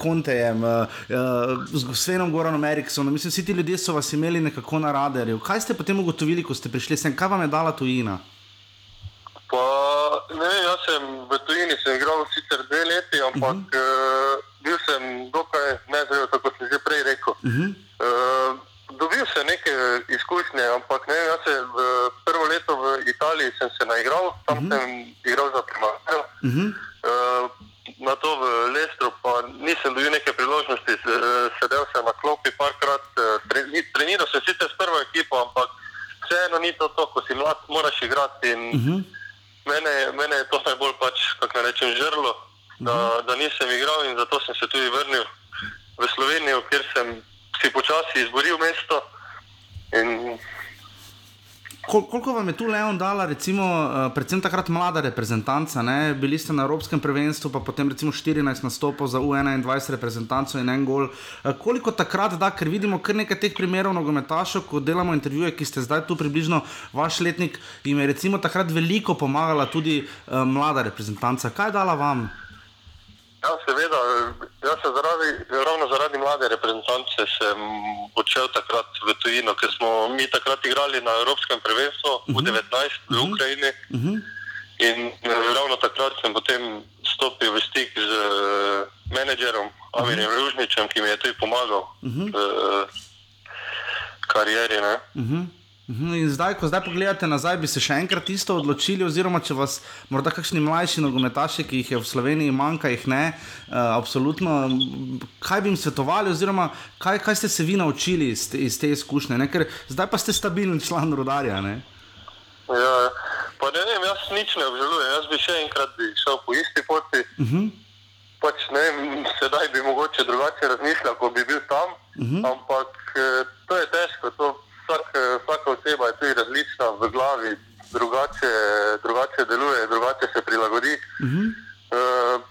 Kontejem, eh, eh, z Svenom Goranom Eriksonom, mislim, vsi ti ljudje so vas imeli nekako na radarju. Kaj ste potem ugotovili, ko ste prišli sem, kaj vam je dala tujina? Pa, ne jaz sem v tujini sem igral sicer dve leti, ampak uh -huh. uh, bil sem dokaj nezrel, tako sem že prej rekel. Uh -huh. uh, dobil sem neke izkušnje, ampak ne jaz sem prvo leto v Italiji sem se naigral, tam uh -huh. sem igral za primarno. Uh -huh. Uh, na to v Lestru pa nisem dobil neke priložnosti, eh, sedel sem na klopi parkrat, eh, tre- ni- treniral sem sicer s prvo ekipo, ampak vseeno ni to to, ko si mlad, moraš igrati in Uh -huh. mene, mene je to najbolj pač, kako rečem, žrlo, da, da nisem igral in zato sem se tudi vrnil v Slovenijo, kjer sem si počasi izboril mesto. In Kol, koliko vam je tu Leon dala, recimo, uh, predvsem takrat mlada reprezentanca, ne? bili ste na Evropskem prvenstvu, pa potem recimo 14 nastopov za U21 reprezentanco in en gol. Uh, koliko takrat da, ker vidimo kar nekaj teh primerov nogometašov, ko delamo intervjuje, ki ste zdaj tu približno vaš letnik, jim je recimo takrat veliko pomagala tudi uh, mlada reprezentanca. Kaj je dala vam? Ja, seveda, jaz sem zaradi, ravno zaradi mlade reprezentance sem odšel takrat v tujino, ker smo mi takrat igrali na Evropskem prvenstvu v 19 v Ukrajini. Uh -huh. In eh, ravno takrat sem potem stopil v stik z uh, menedžerom Amirjem Ružničem, ki mi je tudi pomagal Mhm. v uh, karieri. Ne? Uh -huh. Mhm, In zdaj, ko zdaj pogledate nazaj, bi se še enkrat isto odločili, oziroma če vas morda kakšni mlajši nogometaši, ki jih je v Sloveniji manjka, jih ne, uh, absolutno, kaj bi jim svetovali, oziroma kaj, kaj ste se vi naučili iz te, iz te izkušnje, ne? ker zdaj pa ste stabilen član rodarja. Ne? Ja, pa ne vem, jaz nič ne obžalujem, jaz bi še enkrat bi šel po isti poti. Uh -huh. Pač ne sedaj bi mogoče drugače razmišljal, ko bi bil tam, Mhm. ampak eh, to je težko. To vsak, eh, vsaka oseba je tudi različna v glavi, drugače, drugače deluje, drugače se prilagodi. Uh -huh. Uh,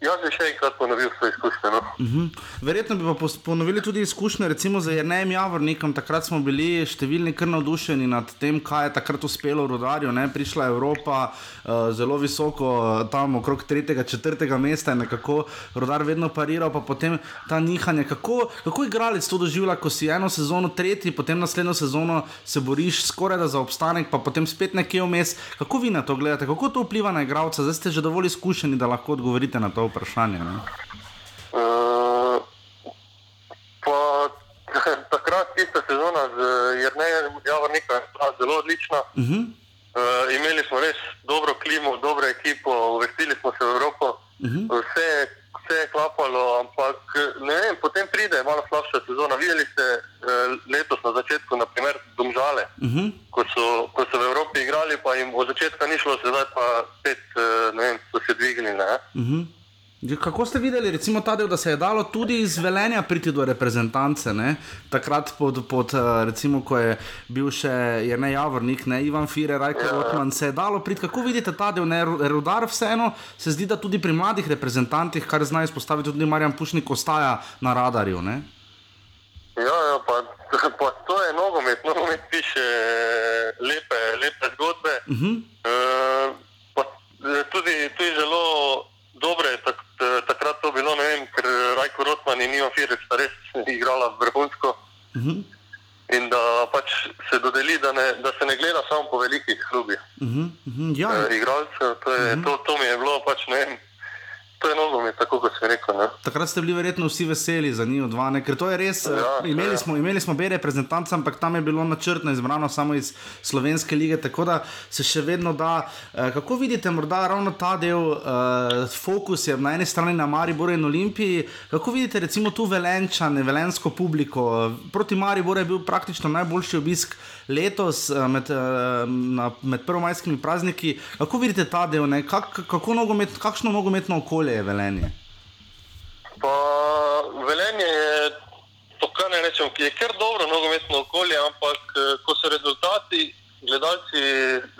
jaz bi še enkrat ponovil svoje izkušnje. No. Uh -huh. Verjetno bi pa ponovili tudi izkušnje, recimo za Jrnejem Javornikom. Takrat smo bili številni kar navdušeni nad tem, kaj je takrat uspelo v Rudarju. Ne? Prišla je Evropa uh, zelo visoko, uh, tam okrog tretjega, četrtega mesta in nekako Rudar vedno pariral, pa potem ta nihanje. Kako, kako igralec to doživlja, ko si eno sezono tretji, potem naslednjo sezono se boriš skoraj za obstanek, pa potem spet nekje vmes. Kako vi na to gledate, kako to vpliva na igralca? Zdaj ste že dovolj izkušeni, da lahko odgovorite na to vprašanje. Ne? Uh, pa takrat tista sezona z Jrnejem Javornikom je bila zelo odlična. Uh -huh. Uh, imeli smo res dobro klimo, dobro ekipo, uvrstili smo se v Evropo, Uh -huh. vse, vse je klapalo, ampak ne vem, potem pride malo slabša sezona. Videli ste uh, letos na začetku, naprimer, Domžale, Uh -huh. ko so, ko so v Evropi igrali, pa jim od začetka ni šlo, sedaj pa spet, uh, ne vem, so se dvignili. Ne? Mhm. Ja, Kako ste videli, recimo, ta del, da se je dalo tudi iz velenja priti do reprezentance? Ne? Takrat, pod, pod, eh, recimo, ko je bil še Jrnej Javornik, ne Ivan Fire, Rajko Ja. Rotman, se je dalo priti. Kako vidite ta del, ne Ru- rudar vseeno, se zdi, da tudi pri mladih reprezentantih, kar zna izpostaviti tudi Marjan Pušnik, ostaja na radarju. Ne? Ja, ja pa, pa to je nogomet. Nogomet piše lepe, lepe zgodbe. Uh -huh. Uh, pa, eh, tudi, tudi zelo dobre je tak, eh, takrat to bilo, ne vem, ker Rajko Ivan Firec sta res igrala vrhunsko Uh -huh. in da pač se dodeli, da, ne, da se ne gleda samo po velikih klubih. Uh -huh. Uh -huh. Ja, Uh, igralcev, to, je, to, to mi je bilo pač, ne vem, to je nogomet, tako kot sem rekel. Ne. Takrat ste bili verjetno vsi veseli za njih dva, ne? ker to je res. Ja, Ja, imeli, ja. smo, imeli smo B reprezentance, ampak tam je bilo načrtno izbrano samo iz slovenske lige, tako da se še vedno da. Eh, Kako vidite, morda ravno ta del, uh, fokus je na eni strani na Mariboru in Olimpiji, kako vidite recimo tu velenčane, velensko publiko. Proti Mariboru je bil praktično najboljši obisk letos eh, med, eh, med prvomajskimi prazniki. Kako vidite ta del, ne? Kak, kako nogomet, kakšno nogometno okolje je velenje? Pa velenje je, to kar ne rečem, je kar dobro nogometno okolje, ampak eh, ko so rezultati, gledalci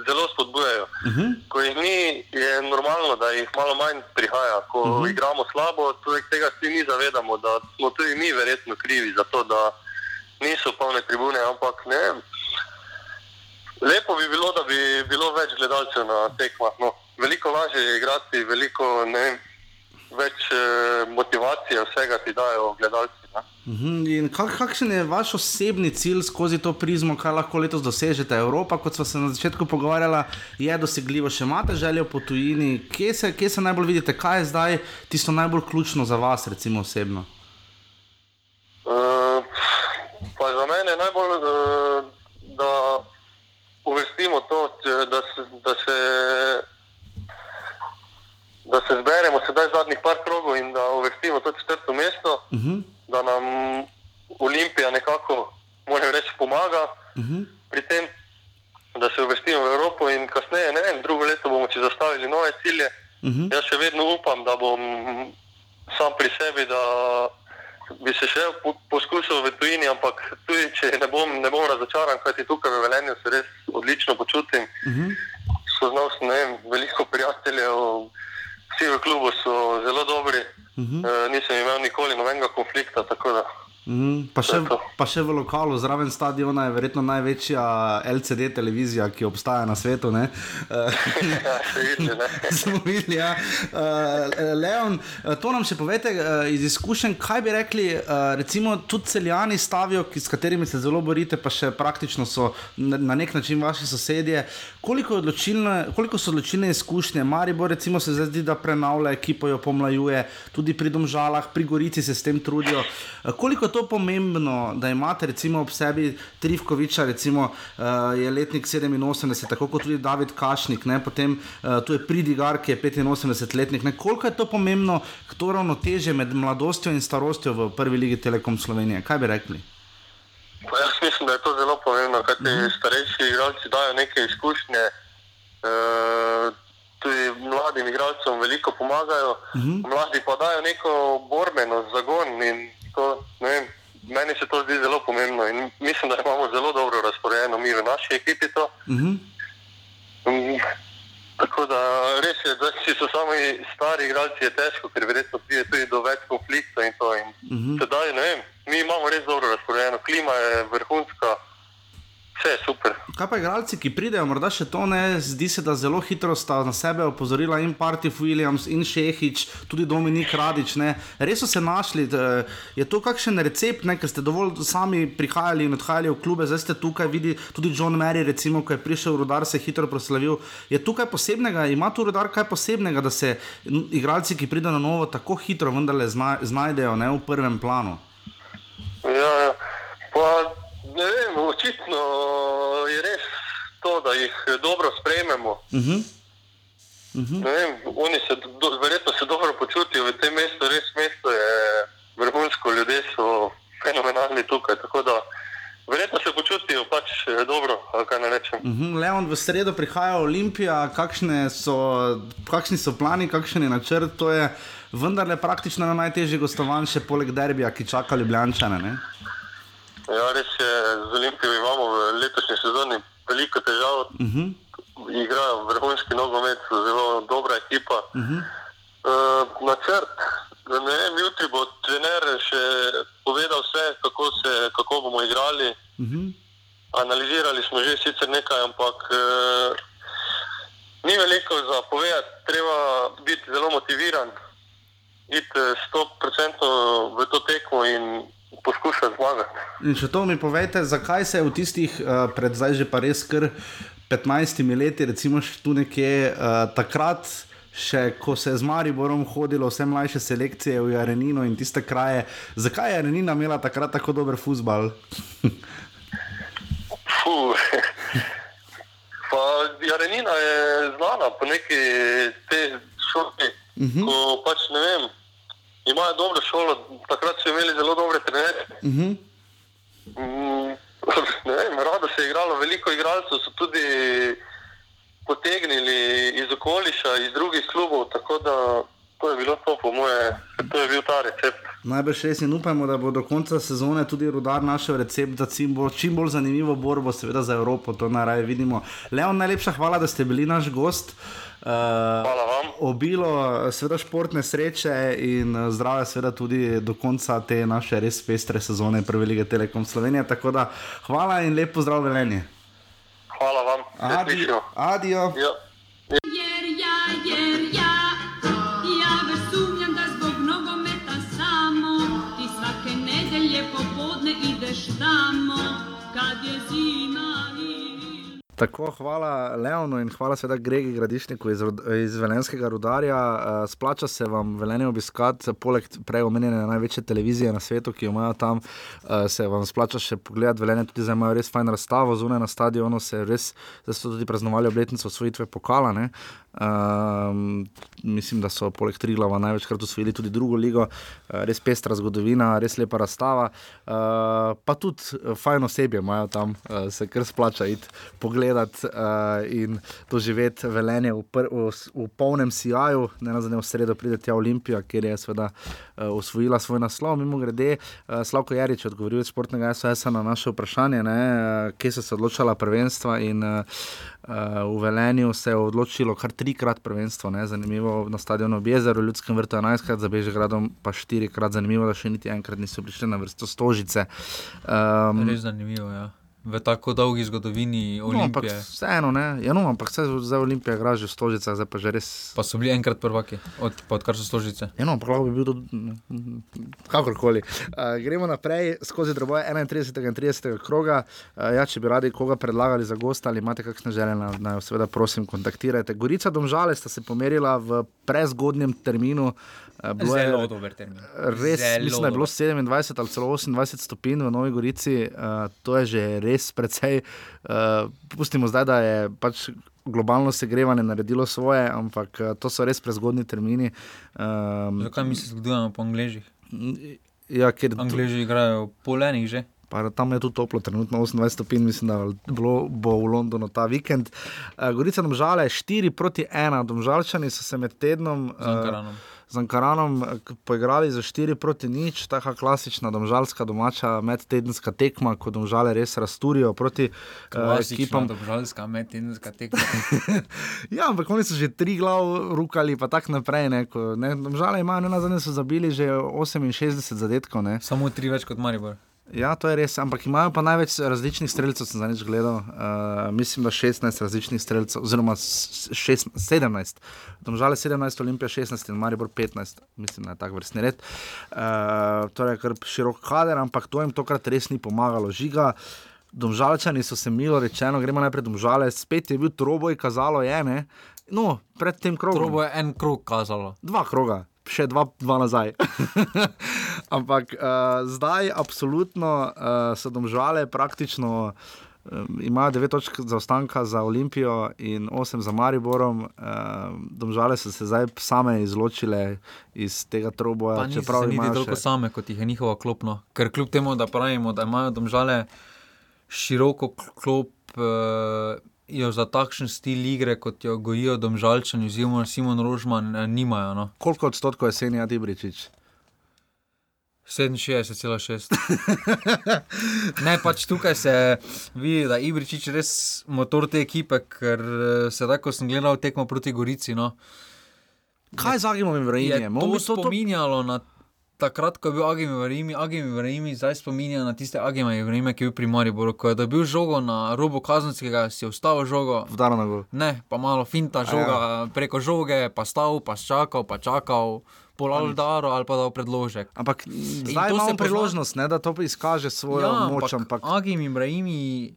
zelo spodbujajo. Uh -huh. Ko jih ni, je normalno, da jih malo manj prihaja. Ko uh -huh. igramo slabo, tudi tega si mi zavedamo, da smo tudi mi verjetno krivi za to, da niso polne tribune, ampak ne. Lepo bi bilo, da bi bilo več gledalcev na tekmah. No, veliko lažje je igrati, veliko ne vem, več eh, motivacije vsega ti dajo gledalci. Ne. Mhm, In kak, kakšen je vaš osebni cilj skozi to prizmo, kaj lahko letos dosežete? Evropa, kot smo se na začetku pogovarjali, je dosegljivo. Še imate željo po tujini? Kje se, kje se najbolj vidite, kaj je zdaj tisto najbolj ključno za vas, recimo osebno? Uh, pa za mene je najbolj, uh, da uvrstimo to, da se, da se, da se zberemo sedaj zadnjih par krogov in da uvrstimo to četrto mesto, Uh -huh. da nam Olimpija nekako, moram reči, pomaga Uh -huh. pri tem, da se uvrstimo v Evropo in kasneje, ne vem, drugo leto bomo si zastavili nove cilje. Uh -huh. Jaz še vedno upam, da bom sam pri sebi, da bi se še po, poskušal v tujini, ampak tudi če ne bom, ne bom razočaran, kajti tukaj v Velenju se res odlično počutim. Uh -huh. Spoznal sem vem, veliko prijateljev, vsi v klubu so zelo dobri, Uh -huh. e, nisem imel nikoli nobenega konflikta. Mm, pa, še, pa še v lokalu, zraven stadiona, je verjetno največja LCD televizija, ki obstaja na svetu. ne. Eh, Smo videli, ja. Uh, Leon, eh, to nam še povete uh, iz izkušenj, kaj bi rekli, uh, recimo tudi celjani stavijo, ki, s katerimi se zelo borite, pa še praktično so na, na nek način vaši sosedje. Koliko, odločilne, koliko so odločilne izkušnje? Maribor recimo se zdaj zdi, da prenavlja ekipo, jo pomlajuje, tudi pri Domžalah, pri Gorici se s tem trudijo. Eh, Koliko je to pomembno, da imate recimo ob sebi Trivkoviča, recimo uh, je letnik 87, tako kot tudi David Kašnik, ne? potem uh, tu je Pridigar, ki je 85 letnik. Ne? Koliko je to pomembno, to ravnoteže med mladostjo in starostjo v prvi ligi Telekom Slovenije? Kaj bi rekli? Pa jaz mislim, da je to zelo pomembno, ker ti uh -huh. starejši igralci dajo neke izkušnje, e, tudi mladim igralcem veliko pomagajo, uh Mhm. -huh. mladi pa dajo neko borbenost, zagon in to, ne vem, meni se to zdi zelo pomembno in mislim, da imamo zelo dobro razporejeno mi v naši ekipi to. Uh -huh. Tako da res je, da če so samo stari igralci, je težko, ker verjetno pride tudi do več konfliktov in to. In Mhm. Sedaj, ne vem, mi imamo res dobro razporejeno, klima je vrhunska, vse je super. Kaj pa igralci, ki pridejo, morda še to ne, zdi se, da zelo hitro sta na sebe opozorila in Partif Williams in Šehič, tudi Dominik Radič. Ne. Res so se našli, je to kakšen recept, ne, ker ste dovolj sami prihajali in odhajali v klube, zdaj ste tukaj, vidi tudi John Mary, recimo, ko je prišel v Rudar, se je hitro proslavil. Je tukaj posebnega, ima tu Rudar kaj posebnega, da se igralci, ki pridejo na novo, tako hitro vendarle zna, znajdejo ne, v prvem planu? Ja, ja. pa ne vem, očitno je res to, da jih dobro sprejmemo. Uh -huh. Ne Vem, oni se do, verjetno se dobro počutijo v tem mestu, res mesto je vrhunsko, ljudje so fenomenalni tukaj. Verjetno se počutijo pač eh, dobro, kaj ne rečem. Mhm, Leon, v sredo prihaja Olimpija, kakšne so, kakšni so plani, kakšen je načrt. To je vendarle praktično najtežje gostovanje, še poleg derbija, ki čaka Ljubljana. Ne? Ja, res je, z Olimpijo imamo v letošnji sezoni veliko težav. Uh -huh. Igrajo vrhunski nogomet, zelo dobra ekipa. Uh -huh. Uh, načrt. Ne vem, jutri bo trener še povedal vse, kako, se, kako bomo igrali. Uh -huh. Analizirali smo že sicer nekaj, ampak uh, ni veliko za povedati. Treba biti zelo motiviran, iti eh, 100% v to tekmo in poskušati zmagati. In še to mi povejte, zakaj se je v tistih, uh, pred zdaj že pa res kar 15 leti, recimo tu nekje uh, takrat. Še ko se je z Mariborom hodilo, vse mlajše selekcije v Jarenino in tiste kraje, zakaj je Jarenina imela takrat tako dober futbal? Pa Jarenina je znana po neki te šoli, uh Mhm. -huh. ko pač ne vem, imajo dobro šolo, takrat so imeli zelo dobre trenerje. Uh -huh. Mm, ne vem, rado se je igralo, veliko igralcev so tudi potegnili iz okoliša, iz drugih klubov, tako da to je bilo to, po moje, to je bil ta recept. Najbrž res in upamo, da bo do konca sezone tudi rudar našel recept za čim, bo, čim bolj zanimivo borbo, seveda za Evropo, to najraje vidimo. Leon, najlepša hvala, da ste bili naš gost. Uh, hvala vam. Obilo, seveda, športne sreče in uh, zdravja, seveda, tudi do konca te naše res pestre sezone Prve lige Telekom Slovenije. Tako da hvala in lepo zdrav, velenje. Hvala vam. Adijo. Adijo. Tako, hvala Leonu in hvala seveda Gregi Gradišniku iz, iz Velenskega rudarja. Uh, splača se vam Velenje obiskati, poleg prej omenjene največje televizije na svetu, ki jo imajo tam, uh, se vam splača še pogledati Velenje, tudi zdaj imajo res fajn razstavo zunaj na stadionu, se res, zdaj so tudi praznovali obletnico osvojitve pokala. Ne? Um, mislim, da so poleg Triglava največkrat osvojili tudi drugo ligo, uh, res pestra zgodovina, res lepa razstava. Uh, pa tudi uh, fajn osebje imajo tam, uh, se kar splača iti pogledati uh, in doživeti velenje v, v, v polnem sijaju. Ne na zadnje v sredo pride tja Olimpija, kjer je seveda uh, osvojila svoj naslov. Mimo grede, uh, Slavko Jarič je odgovoril iz športnega SOS-a na naše vprašanje, ne, uh, kje so se odločala prvenstva in uh, Uh, v Velenju se je odločilo kar trikrat prvenstvo, ne? zanimivo na stadionu v Jezeru, v Ljudskem vrtu 11krat, za Bežigradom pa štirikrat, zanimivo, da še niti enkrat niso prišli na vrsto stožice. Um, Res zanimivo, ja. V tako dolgi zgodovini No, ampak Olimpije. vseeno, ne, ja, no, ampak vse za Olimpijo igra že v stožicah, zdaj pa že res. Pa so bili enkrat prvaki, od, odkar so stožice. Ja, no, ampak lahko bi bil tudi kakorkoli. Uh, gremo naprej skozi droboje 31. in 30. kroga. Uh, ja, če bi radi koga predlagali za gosta ali imate kakšne želje, naj na, seveda prosim kontaktirajte. Gorica Domžale sta se pomerila v prezgodnjem terminu. Uh, bilo je- Zelo dober termin. Res, Zelo mislim, da je bilo dober. 27 ali celo 28 stopinj v Novi Gorici, uh, to je že res precej. Uh, pustimo zdaj, da je pač globalno segrevanje naredilo svoje, ampak uh, to so res prezgodni termini. Um, Zakaj mi se zgodujemo po angližih? Ja, ker Angliži igrajo polenih že. Pa tam je tudi toplo, trenutno 28 stopinj, mislim, da bilo, bo v Londonu ta vikend. Uh, Gorica Domžale 4 proti 1, Domžalčani so se med tednom Z Ankaranom. Uh, z Ankaranom eh, poigrali za 4 proti nič, taka klasična domžalska domača medtedenska tekma, ko domžale res rasturijo proti uh, Klasična ekipam. dobžalska medtedenska tekma. Ja, ampak oni so že tri glav rukali, pa tako naprej. Ne, ko, ne, domžale imajo, ne na zadnje so zabili že 68 zadetkov. Ne. Samo tri več kot Maribor. Ja, to je res, ampak imajo pa največ različnih streljcev, sem za nič gledal. Uh, mislim, da 16 različnih streljcev, oziroma s- šest- 17. Domžale 17, Olimpija 16 in Maribor 15, mislim, da je tak vrstni red. Uh, torej, kar širok kader, ampak to jim tokrat res ni pomagalo. Žiga, Domžalčani so se milo rečeno, gremo najprej domžale, spet je bil troboj, kazalo je, ne. No, pred tem krogom. Trobo je en krog kazalo. Dva kroga, še dva, dva nazaj. Ampak uh, zdaj, absolutno, uh, so domžale praktično. Um, imajo 9 točk zaostanka za Olimpijo in 8 za Mariborom. Um, domžale so se zdaj same izločile iz tega troboja. Pa čeprav niti imajo toliko še- same, kot jih je njihova klopno. Ker kljub temu, da pravimo, da imajo domžale široko kl- klop, uh, jo za takšen stil igre, kot jo gojijo domžalčani, oziroma Simon Rožman, eh, nimajo. No. Koliko odstotkov je Senija Dibričič? 67,6. ne, pač tukaj se vidi, da je Ibričič res motor te ekipe, ker eh, sedaj, ko sem gledal tekmo proti Gorici. No, Kaj z? Je On to bi to- to- spominjalo na takrat, ko je bil Agim Vrimi, Agim Vrimi zdaj spominja na tiste Agima Vrime, ki je bil pri Mariboru, ko je dobil žogo na robu kazenskega, si ustavil žogo. Vdaro na gol. Ne, pa malo finta žoga ja. preko žoge, pa stal, pa čakal, pa čakal. Pol ali daro, ali pa da v predložek. Ampak In zdaj imamo pozna- priložnost, ne, da to izkaže svojo ja, moč. ampak, Ampak, Agim Ibrahimi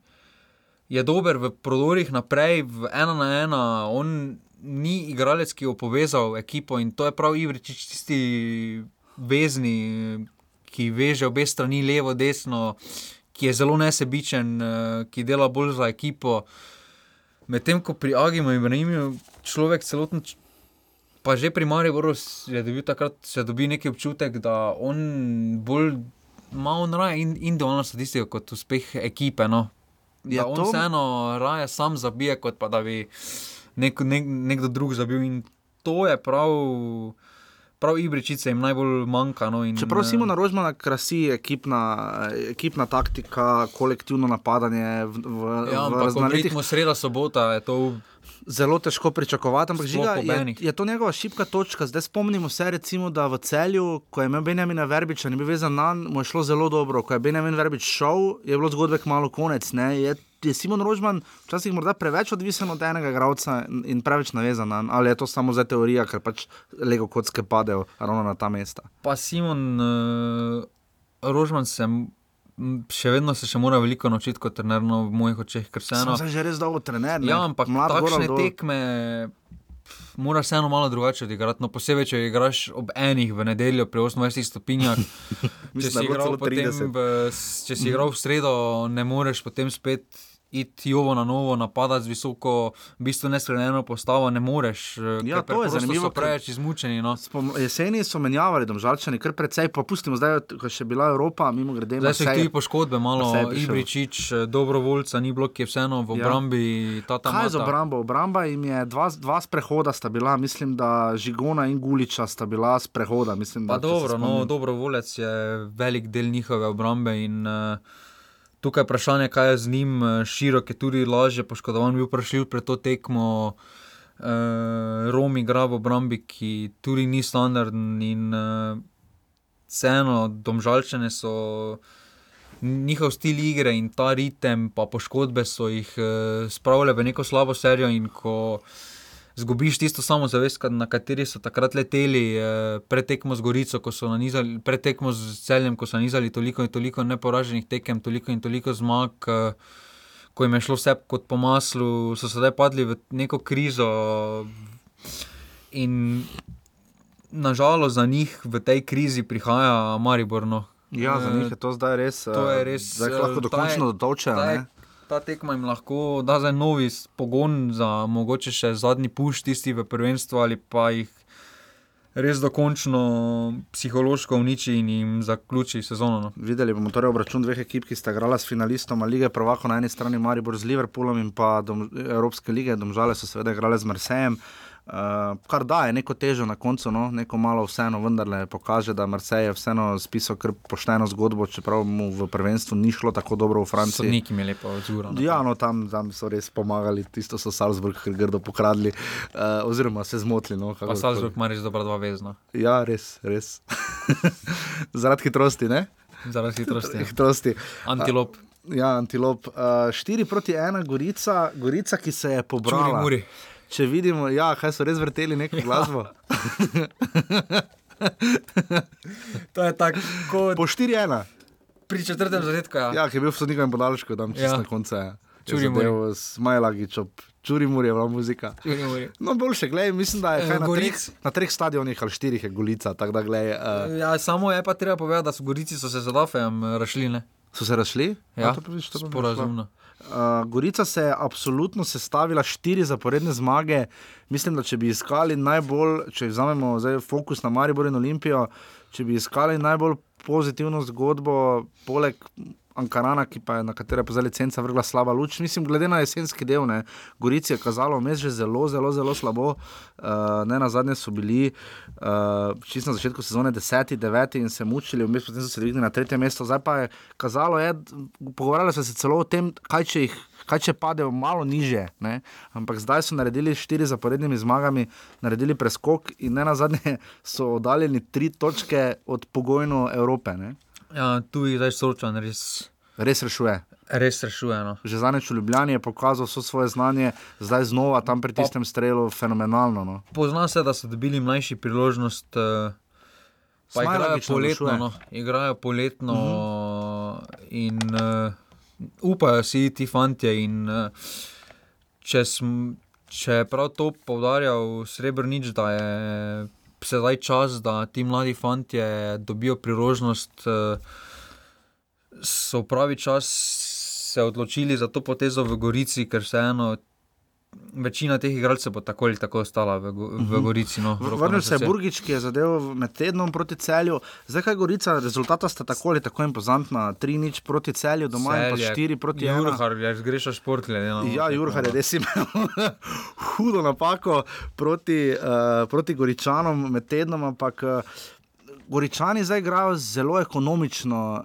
je dober v prodorih naprej, v ena na ena. On ni igralec, ki je povezal ekipo in to je prav Ivričič, tisti vezni, ki veže obe strani, levo, desno, ki je zelo nesebičen, ki dela bolj za ekipo. Medtem ko pri Agimu Ibrahimiju človek celoten. Pa že pri Mariboru s- je dobil takrat, se dobi neki občutek, da on bolj ima on raje in- individualno statistiko kot uspeh ekipe. No. Je Da on to- vseeno raje sam zabije, kot pa da bi nek, nek, nekdo drug zabil. In to je prav prav Ibričice jim najbolj manjka. No, in, Čeprav eh, Simona Rožmana krasi ekipna, ekipna taktika, kolektivno napadanje v, v, Ja, v ampak raznolitih ritmu sreda sobota je to zelo težko pričakovati. Ampak žiga, je, je to njegova šibka točka. Zdaj spomnimo se, recimo, da v celju, ko je imel Benjamina Verbiča, ni bil vezan na njega, mu je šlo zelo dobro. Ko je Benjamin Verbič šel, je bilo zgodbe kmalo konec. Ne? Je, je Simon Rožman včasih morda preveč odvisen od enega igralca in preveč navezan na njega, ali je to samo za teorija, ker pač lego kocke padejo ravno na ta mesta. Pa Simon uh, Rožman se m- še vedno se še mora veliko naučiti kot trener no, v mojih očeh, ker se eno. zdaj že res dolgo trener. ne. Ja, ampak Mlad takšne dol. tekme moraš vseeno malo drugače odigrati. No, posebej, če igraš ob enih v nedeljo pri 28 stopinjah. če, si igral potem 30. v, če si igral v sredo, ne moreš potem spet. Iti jovo na novo, napadati z visoko, v bistvu nespremenjeno postavo, ne moreš. eh, Ja, to je zanimivo, preveč izmučeni. No. Spom- Jeseni so menjavali domžalčani, kar precej, pa pustimo zdaj, ko je še bila Evropa, mimo grede. Zdaj so tudi poškodbe, malo je. Ibričič, dobrovoljca, ni bilo, ki je vseeno v Ja. obrambi. ta ta Kaj z mata. obrambo? Obramba jim je dva, dva sprehoda sta bila, mislim, da Žigona in Guliča sta bila sprehoda. Mislim, Pa da, se dobro, no, dobrovoljec je velik del njihove obrambe in uh, tukaj je vprašanje, kaj je z njim. eh, Širok je tudi lažje poškodovan, bil prešljiv pred to tekmo. Uh, Rom igra v obrambi, ki tudi ni standarden in uh, vseeno, domžalčene so. Njihov stil igre in ta ritem, pa poškodbe so jih uh, spravile v neko slabo serijo. In ko zgubiš tisto samozavest, na kateri so takrat leteli, eh, pred tekmo z Gorico, ko so nanizali, pred tekmo z celjem, ko so nanizali toliko in toliko neporaženih tekem, toliko in toliko zmag. eh, Ko jim je šlo vse kot po maslu, so sedaj padli v neko krizo. In nažalost za njih v tej krizi prihaja Maribor. No. Ja, za Eh, njih je to zdaj res. To je eh, res. Zdaj lahko eh, dokončno dotočejo. Ta tekma jim lahko da za novi pogon, za mogoče še zadnji puš, tisti v prvenstvu, ali pa jih res dokončno psihološko uniči in jim zaključi sezono. No. Videli bomo torej obračun dveh ekip, ki sta igrala s finalistom lige Prvako na eni strani Maribor z Liverpoolom in pa dom, Evropske lige, domžale so seveda igrale z Marsejem. Uh, kar daje neko težo na koncu, no, neko malo vseeno, vendarle pokaže, da Marsej je vseeno spisal kar pošteno zgodbo, čeprav mu v prvenstvu ni šlo tako dobro v Franciji. Sodniki mi je lepo odzuro. Ja, no, tam, tam so res pomagali, tisto so Salzburg grdo pokradli, uh, oziroma se zmotili. No, Pa Salzburg ima res dobra dva vezna. Ja, res, res. Zaradi hitrosti, ne? Zaradi hitrosti. ja. hitrosti. Antilop. Uh, ja, antilop. Uh, 4 proti 1, Gorica, Gorica, ki se je pobrala. Čuri, muri. Če vidimo, ja, kaj so res vrteli neko glasbo. to je tako. Po 4-1. Pri četrtem zadetku, ja. Ja, ki je bil v sodnikovem podaljšku, tam čez Ja. ja. na koncu. Ja. Čuri muri. Smajlagič, čuri muri je bila muzika. No, boljše, gledaj, mislim, da je Eh, kaj na, treh, na treh stadionih ali štirih je Golica, tako da gledaj. Uh, Ja, samo je pa treba povedati, da so Gorici so se z Adafejem eh, rašli. Ne? So se razšli? Ja, to pa vidiš, to sporazumno. Uh, Gorica se je absolutno sestavila štiri zaporedne zmage. Mislim, da če bi iskali najbolj, če vzamemo zdaj fokus na Maribor in Olimpijo, če bi iskali najbolj pozitivno zgodbo, poleg Ankarana, ki pa je na katero pa zdaj licenca vrgla slaba luč. Mislim, glede na jesenski del, ne, Gorici je kazalo vmes že zelo, zelo, zelo slabo. Uh, ne na zadnje so bili uh, čisto na začetku sezone 10, 9 in se mučili, vmes potem so se dvignili na tretje mesto. Zdaj pa je kazalo, je, pogovarjali so se celo o tem, kaj če jih. Kaj če padejo malo niže, ne? ampak zdaj so naredili štiri zaporednimi zmagami, naredili preskok in ne na zadnje so oddaljeni tri točke od pogojno Evrope. Ne? Ja, tu je zdaj soočen, res, Res rešuje. res rešuje. No. Že zadnjič v Ljubljani je pokazal vso svoje znanje, zdaj znova tam pri tistem strelu, fenomenalno. No. Pozna se, da so dobili mlajši priložnost. eh, Pa igrajo poletno, no. igrajo poletno uh -huh. in uh, upajo si ti fanti. In, uh, če, sm, če je prav to poudarjal Srebrenic, da je sedaj čas, da ti mladi fanti dobijo priložnost, uh, so pravi čas se odločili za to potezo v Gorici, ker vseeno večina teh igralcev bo tako ali tako ostala v, Go- v Mhm. Gorici. No, na Vrnil se je. Burgič, ki je zadeval med tednom proti celju. Zdaj, kaj Gorica, rezultata sta tako ali tako impozantna. 3-0 proti celju, doma in pa Celje, 4 proti 1. Jurhar, ja, zgrešil šport, glede na Ja, Jurhar je res imel hudo napako proti, uh, proti Goričanom med tednom, ampak uh, Goričani zdaj igrajo zelo ekonomično. Uh,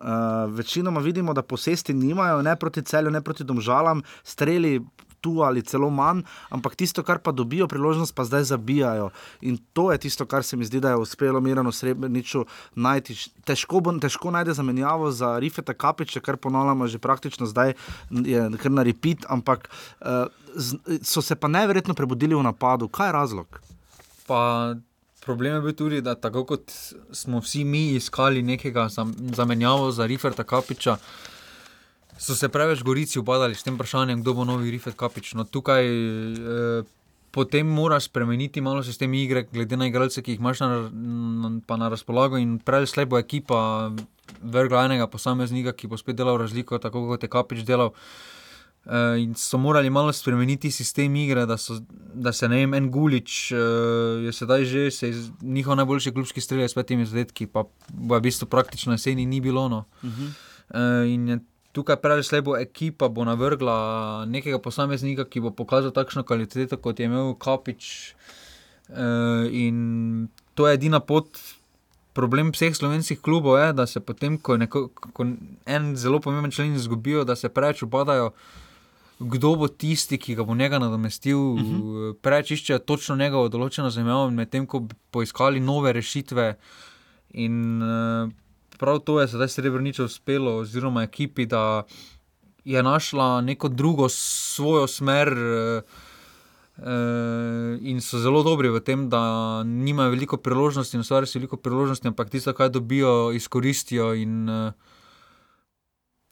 večinoma vidimo, da posesti nimajo, ne proti celju, ne proti domžalam, streli. Tu ali celo manj, ampak tisto, kar pa dobijo priložnost, pa zdaj zabijajo. In to je tisto, kar se mi zdi, da je uspelo Mirano Srebreniču najti. Težko, bo, težko najde zamenjavo za Rifeta Kapiča, kar ponavljamo že praktično zdaj, je kar na repeat, ampak uh, z, so se pa neverjetno prebudili v napadu. Kaj je razlog? Pa problem je bil tudi, da tako kot smo vsi mi iskali nekega zam- zamenjavo za Riferta Kapiča, so se preveč gorici ubadali s tem vprašanjem, kdo bo novi Rifert Kapič. No, tukaj eh, potem moraš spremeniti malo sistem igre, glede na igralce, ki jih imaš na, na, pa na razpolago. In prej slej bo ekipa vrgla enega posameznika, ki bo spet delal razliko, tako kot je Kapič delal. Uh, in so morali malo spremeniti sistem igre, da, so, da se ne vem, en Gulič uh, je sedaj že se iz, njihov najboljši klubski strelec s petimi zadetki, pa v bistvu praktično jeseni ni bilo. No. Mhm. Uh, in je tukaj prej slej bo ekipa bo navrgla nekega posameznika, ki bo pokazal takšno kvaliteto, kot je imel Kapič. Uh, in to je edina pot. Problem vseh slovenskih klubov je, da se potem, ko, neko, ko en zelo pomemben člen izgubijo, da se preveč upadajo, kdo bo tisti, ki ga bo njega nadomestil. Uh Mhm. -huh. Preveč iščejo točno njegovo določeno zemljo, medtem ko bi poiskali nove rešitve. In uh, prav to je sedaj Srebrničev uspelo, oziroma ekipi, da je našla neko drugo svojo smer. Uh, Uh, in so zelo dobri v tem, da nimajo veliko priložnosti, ustvarjajo si veliko priložnosti, ampak tisto, kar dobijo, izkoristijo. In, uh,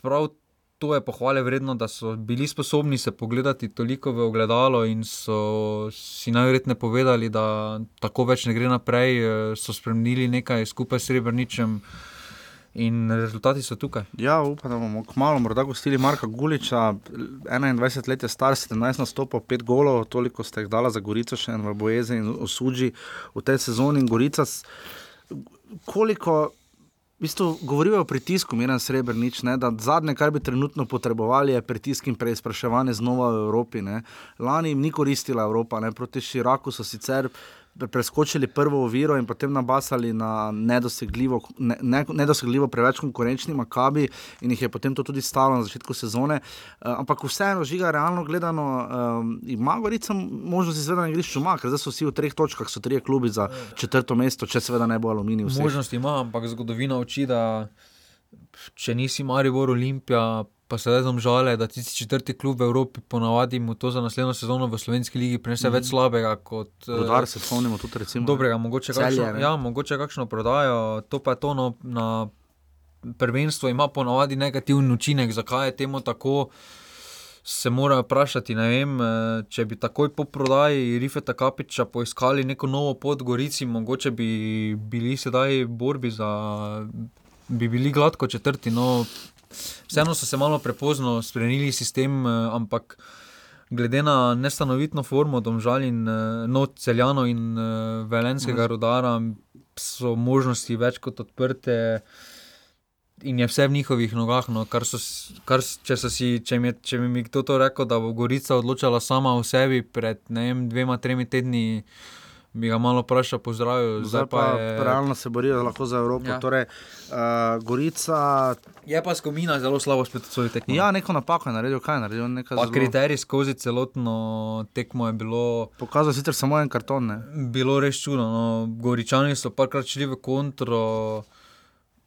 prav to je pohvale vredno, da so bili sposobni se pogledati toliko v ogledalo in so si najverjetneje povedali, da tako več ne gre naprej, uh, so spremenili nekaj skupaj s Srebrničem. In rezultati so tukaj. Ja, upam, da bomo kmalo morda gostili Marka Guliča, 21 let je star, 17 nastopov, 5 golov, toliko ste jih dala za Gorico, še en v Bojezi in Osuđi v tej sezoni. In Gorica, koliko, v bistvu, govorijo o pritisku, Miren Srebrnič, ne, da zadnje, kar bi trenutno potrebovali, je pritisk in preizpraševanje znova v Evropi. Ne. Lani jim ni koristila Evropa, ne. proti Širaku so sicer pre- preskočili prvo oviro in potem nabasali na nedosegljivo, ne, ne, nedosegljivo preveč konkurenčni Makabi in jih je potem to tudi stalo na začetku sezone. Uh, ampak vseeno, žiga, realno gledano, um, ima Gorica možnost izvedeti na igrišču, ima, ker zdaj so vsi v treh točkah, so trije klubi za četrto mesto, če seveda ne bo aluminij vse. Možnost ima, ampak zgodovina uči, da če nisi Maribor Olimpija, pa se zdaj žale, da tisti četrti klub v Evropi ponavadi mu to za naslednjo sezono v slovenski ligi prinese Mhm. več slabega kot. eh, Rudar se spomnimo tudi recimo. Dobrega, mogoče Celje, kakšno, ne. ja, mogoče kakšno prodajo, to pa je to no, na prvenstvo ima ponavadi negativen učinek, zakaj je temu tako. Se morajo vprašati, vem, eh, če bi takoj po prodaji Rifeta Kapiča poiskali neko novo pot Gorici, mogoče bi bili sedaj v borbi za. Bi bili gladko četrti. No, vseeno so se malo prepozno spremenili sistem, eh, ampak glede na nestanovitno formo Domžal in eh, no, Celjano in uh, Velenskega Mhm. rodara so možnosti več kot odprte. In je vse v njihovih nogah. No, kar so, kar, če, so si, če, mi če mi je kdo to rekel, da bo Gorica odločala sama o sebi pred vem, dvema, tremi tedni, bi ga malo vprašal, pozdravil. Zdaj pa, je- realno se borijo lahko za Evropo. Ja. Torej, uh, Gorica. Je pa skomina zelo slabo spet v svoji tekmi. Ja, neko napako je naredil, kaj je naredil. zelo- kriterij skozi celotno tekmo je bilo. Pokazal sicer samo en karton. Ne? Bilo res čudno. No. Goričani so parkrat šli v kontro,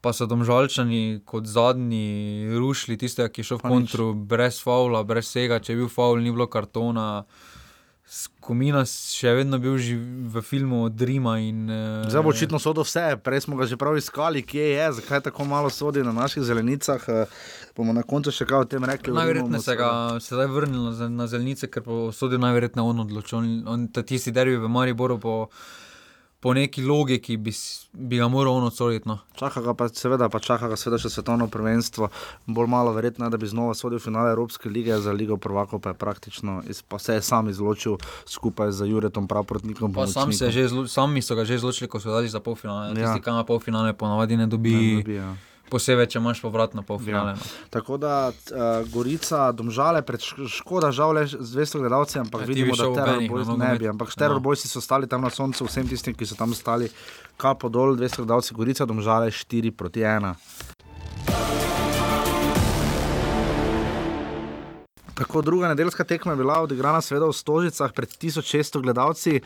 pa so domžalčani kot zadnji rušili tistega, ki je šel v kontro, brez faula, brez vsega. Če je bil faul, ni bilo kartona. Skomina še vedno bil v filmu od Rima. In, eh, Zdaj bo očitno sodo vse, prej smo ga že prav iskali, kje je, zakaj tako malo sodi na naših zelenicah. eh, Bomo na koncu še kaj o tem rekli. Najverjetneje se ga sedaj vrnil na, zel- na zelenice, ker bo sodil najverjetneje on odločil. On, tisti derbi v Mariboru bo po neki logiki bi, bi ga moral ono odsoliti. No. Čaka ga pa seveda, pa čaka ga seveda še svetovno prvenstvo. Bolj malo verjetno, je, da bi znova sodil finale Evropske lige za Ligo prvakov, pa je praktično iz, pa se je sam izločil skupaj z Juretom Pravprotnikom. Pa sam že sami so ga že izločili, ko so dali za polfinale. Ja. Tisti, ki ima polfinale, ponavadi ne dobi. Ne dobi, ja. Posebej, če imaš povrat na polfinale. Ja. No. Tako da uh, Gorica, Domžale, pred Šk- škoda, žal le z 200 gledalci, ampak Ja, vidimo, da Terror Benih na Boys ne bi. Ampak. Terror Boysi so stali tam na soncu, vsem tistim, ki so tam stali, kapo dol, 200 gledalci, Gorica, Domžale 4 proti 1. Tako druga nedeljska tekma je bila odigrana seveda v Stožicah pred 1600 gledalci.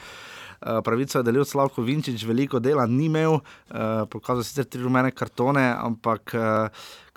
Eh, Pravico je delil Slavko Vinčič, veliko dela ni imel, eh, pokazal sicer tri rumene kartone, ampak eh,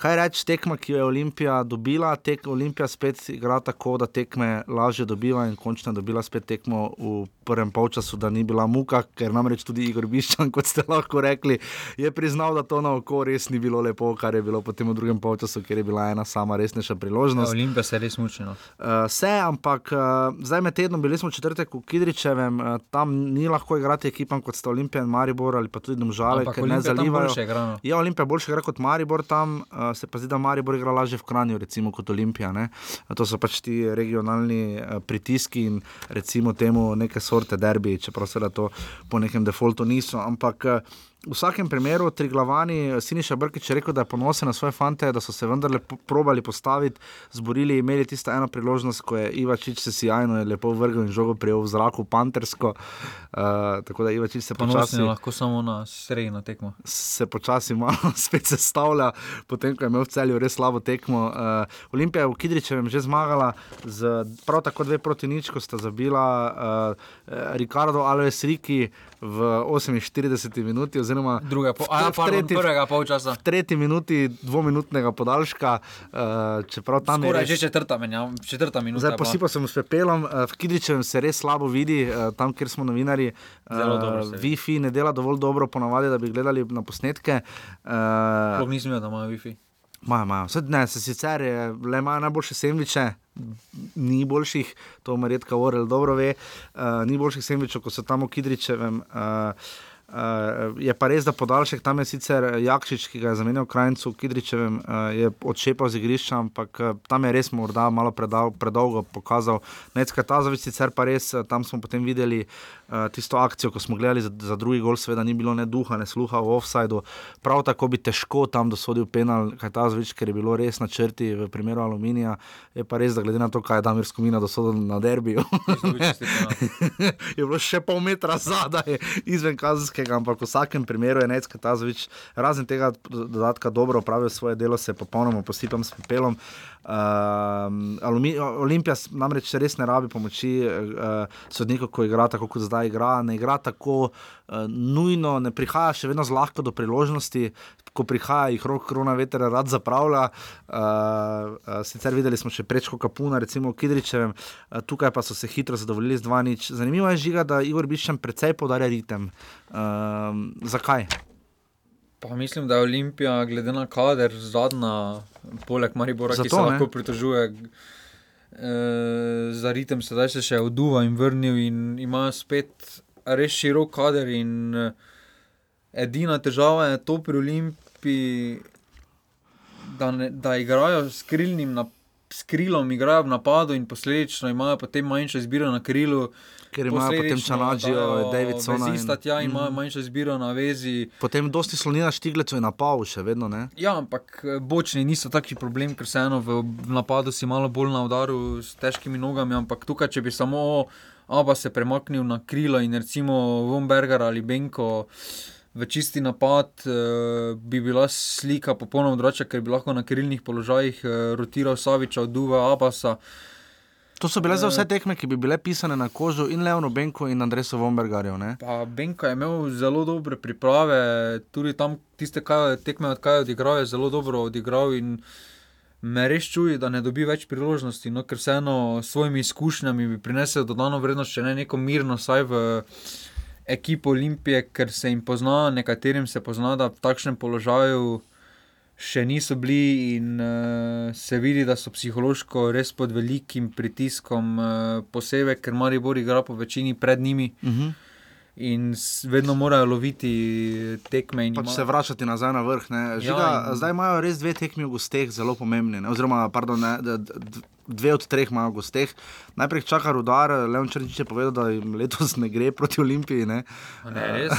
kaj reči, tekma, ki jo je Olimpija dobila, tek Olimpija spet igra tako, da tekme lažje dobiva in končno je dobila spet tekmo v prvem polčasu, da ni bila muka, ker namreč tudi Igor Biščan, kot ste lahko rekli, je priznal, da to na oko res ni bilo lepo, kar je bilo potem v drugem polčasu, ker je bila ena sama resnejša Ja, priložnost. Olimpija se je res mučila. Uh, se, ampak uh, zdaj med tednom bili smo četrtek v Kidričevem, uh, tam ni lahko igrati ekipam kot sta Olimpija in Maribor ali pa tudi Domžale, Ampak ker ne Olimpija tam zalivajo. no. Ja, Olimpija boljše igra kot Maribor tam, uh, se pa zdi, da Maribor igra lažje v Kranju, recimo kot Olimpija. Ne? To so pač ti regionalni uh, pritiski in recimo temu neke sorte derbi, čeprav seveda to po nekem defaultu niso. Ampak uh, v vsakem primeru, tri glavani, Siniša Brkič je rekel, da je ponosen na svoje fante, da so se vendarle probali postaviti, zborili, imeli tisto eno priložnost, ko je Ivačič se sjajno je lepo vrgel in žogo prijel v zraku, pantersko. Uh, tako da Ivačič se počasi Ponosni je lahko samo na srednjo tekmo. se počasi malo spet sestavlja, potem ko je imel v celju res slabo tekmo. Uh, Olimpija je v Kidričevem že zmagala, z prav tako dve proti nič, ko sta zabila uh, Ricardo Alves Riki v 48 minuti, oziroma Druga, po, v a, pardon, tretji- prvega polčasa. v tretji minuti dvominutnega podaljška, uh, čeprav tam Skoraj je že res. četrta, menja, četrta minuta. Zdaj posipal sem s pepelom, uh, v Kidričevem se res slabo vidi, uh, tam kjer smo novinari. Uh. Wi-Fi ne dela dovolj dobro, ponavadi, da bi gledali na posnetke. Uh, Sploh nisem vedel, da imajo Wi-Fi. Imajo, imajo. Sed, ne, se sicer je, le imajo najboljše sendviče, ni boljših, to Marjetka Orel dobro ve, uh, ni boljših sendvičev, kot so tam v Kidričevem. Uh, Uh, je pa res, da podaljšek tam je sicer Jakšič, ki ga je zamenjal krajnicu v Kidričevem, uh, je odšepal z igrišča, ampak uh, tam je res morda malo predal, predolgo pokazal. Necka Tazovič sicer pa res, uh, tam smo potem videli uh, tisto akcijo, ko smo gledali za, za drugi gol, seveda ni bilo ne duha, ne sluha v offsajdu. Prav tako bi težko tam dosodil penal, kaj Tazovič, ker je bilo res na črti v primeru aluminija. Je pa res, da glede na to, kaj je Damir Skomina dosodil na derbiju. je bilo še pol metra zadaj, izven kazenskega, ampak v vsakem primeru je Necka Tazovič, razen tega dodatka, dobro opravil svoje delo, se popolnoma posipam s pepelom. Uh, Alumi- Olimpija namreč res ne rabi pomoči uh, sodnikov, ko igra tako, kot zdaj igra. Ne igra tako uh, nujno, ne prihaja še vedno zlahka do priložnosti. Ko prihaja, jih rok korona veter rad zapravlja. Uh, uh, sicer videli smo še prečko Kapuna, recimo v Kidričevem, uh, tukaj pa so se hitro zadovoljili z 2-0. Zanimivo je žiga, da Igor Biščan precej podarja ritem. Uh, zakaj? Pa mislim, da je Olimpija, glede na kader, zadnja, poleg Maribora, Zato, ki se ne. lahko pritožuje e, za ritem, sedaj se še oduva in vrnil in ima spet res širok kader. In, eh, edina težava je to pri Olimpiji, da, ne, da igrajo s krilnim na. S krilom igrajo v napadu, in posledično imajo potem manjšo izbiro na krilu. Ker imajo potem posledično Čanađijo, dajo Davidsona in- vezista tja, imajo Mhm. manjšo izbiro na vezi. Potem dosti slonina štiglecu je napal, še vedno ne. Ja, ampak eh, bočni niso taki problem, ker vseeno v v napadu si malo bolj na udaru s težkimi nogami. Ampak tukaj, če bi samo Aba se premaknil na krilo in recimo Vomberger ali Benko v čisti napad, eh, bi bila slika popolnoma drugačna, ker bi lahko na krilnih položajih eh, rotiral Saviča, Duva, Abasa. To so bile za vse Eh, tekme, ki bi bile pisane na kožu in Leonu Benku in Andresu Vombergarju. Benko je imel zelo dobre priprave, tudi tam tiste kaj, tekme, odkaj je odigral, je zelo dobro odigral. in Me res čuje, da ne dobi več priložnosti, no, ker vseeno s svojimi izkušnjami bi prinesel dodano vrednost, če ne neko mirno, saj v ekipo Olimpije, ker se jim pozna, nekaterim se pozna, da v takšnem položaju še niso bili in uh, se vidi, da so psihološko res pod velikim pritiskom, uh, posebej ker Maribor igra po večini pred njimi. Mhm. In s- vedno morajo loviti tekme. in Pač ima- se vračati nazaj na vrh. ne. Žiga, Ja, in- Zdaj imajo res dve tekmi v gosteh, zelo pomembni. Ne? Oziroma, pardon, ne, d- d- dve od treh imajo gosteh. Najprej čaka rudar, Leon Črnčič je povedal, da jim letos ne gre proti Olimpiji. Ne? Ne, res?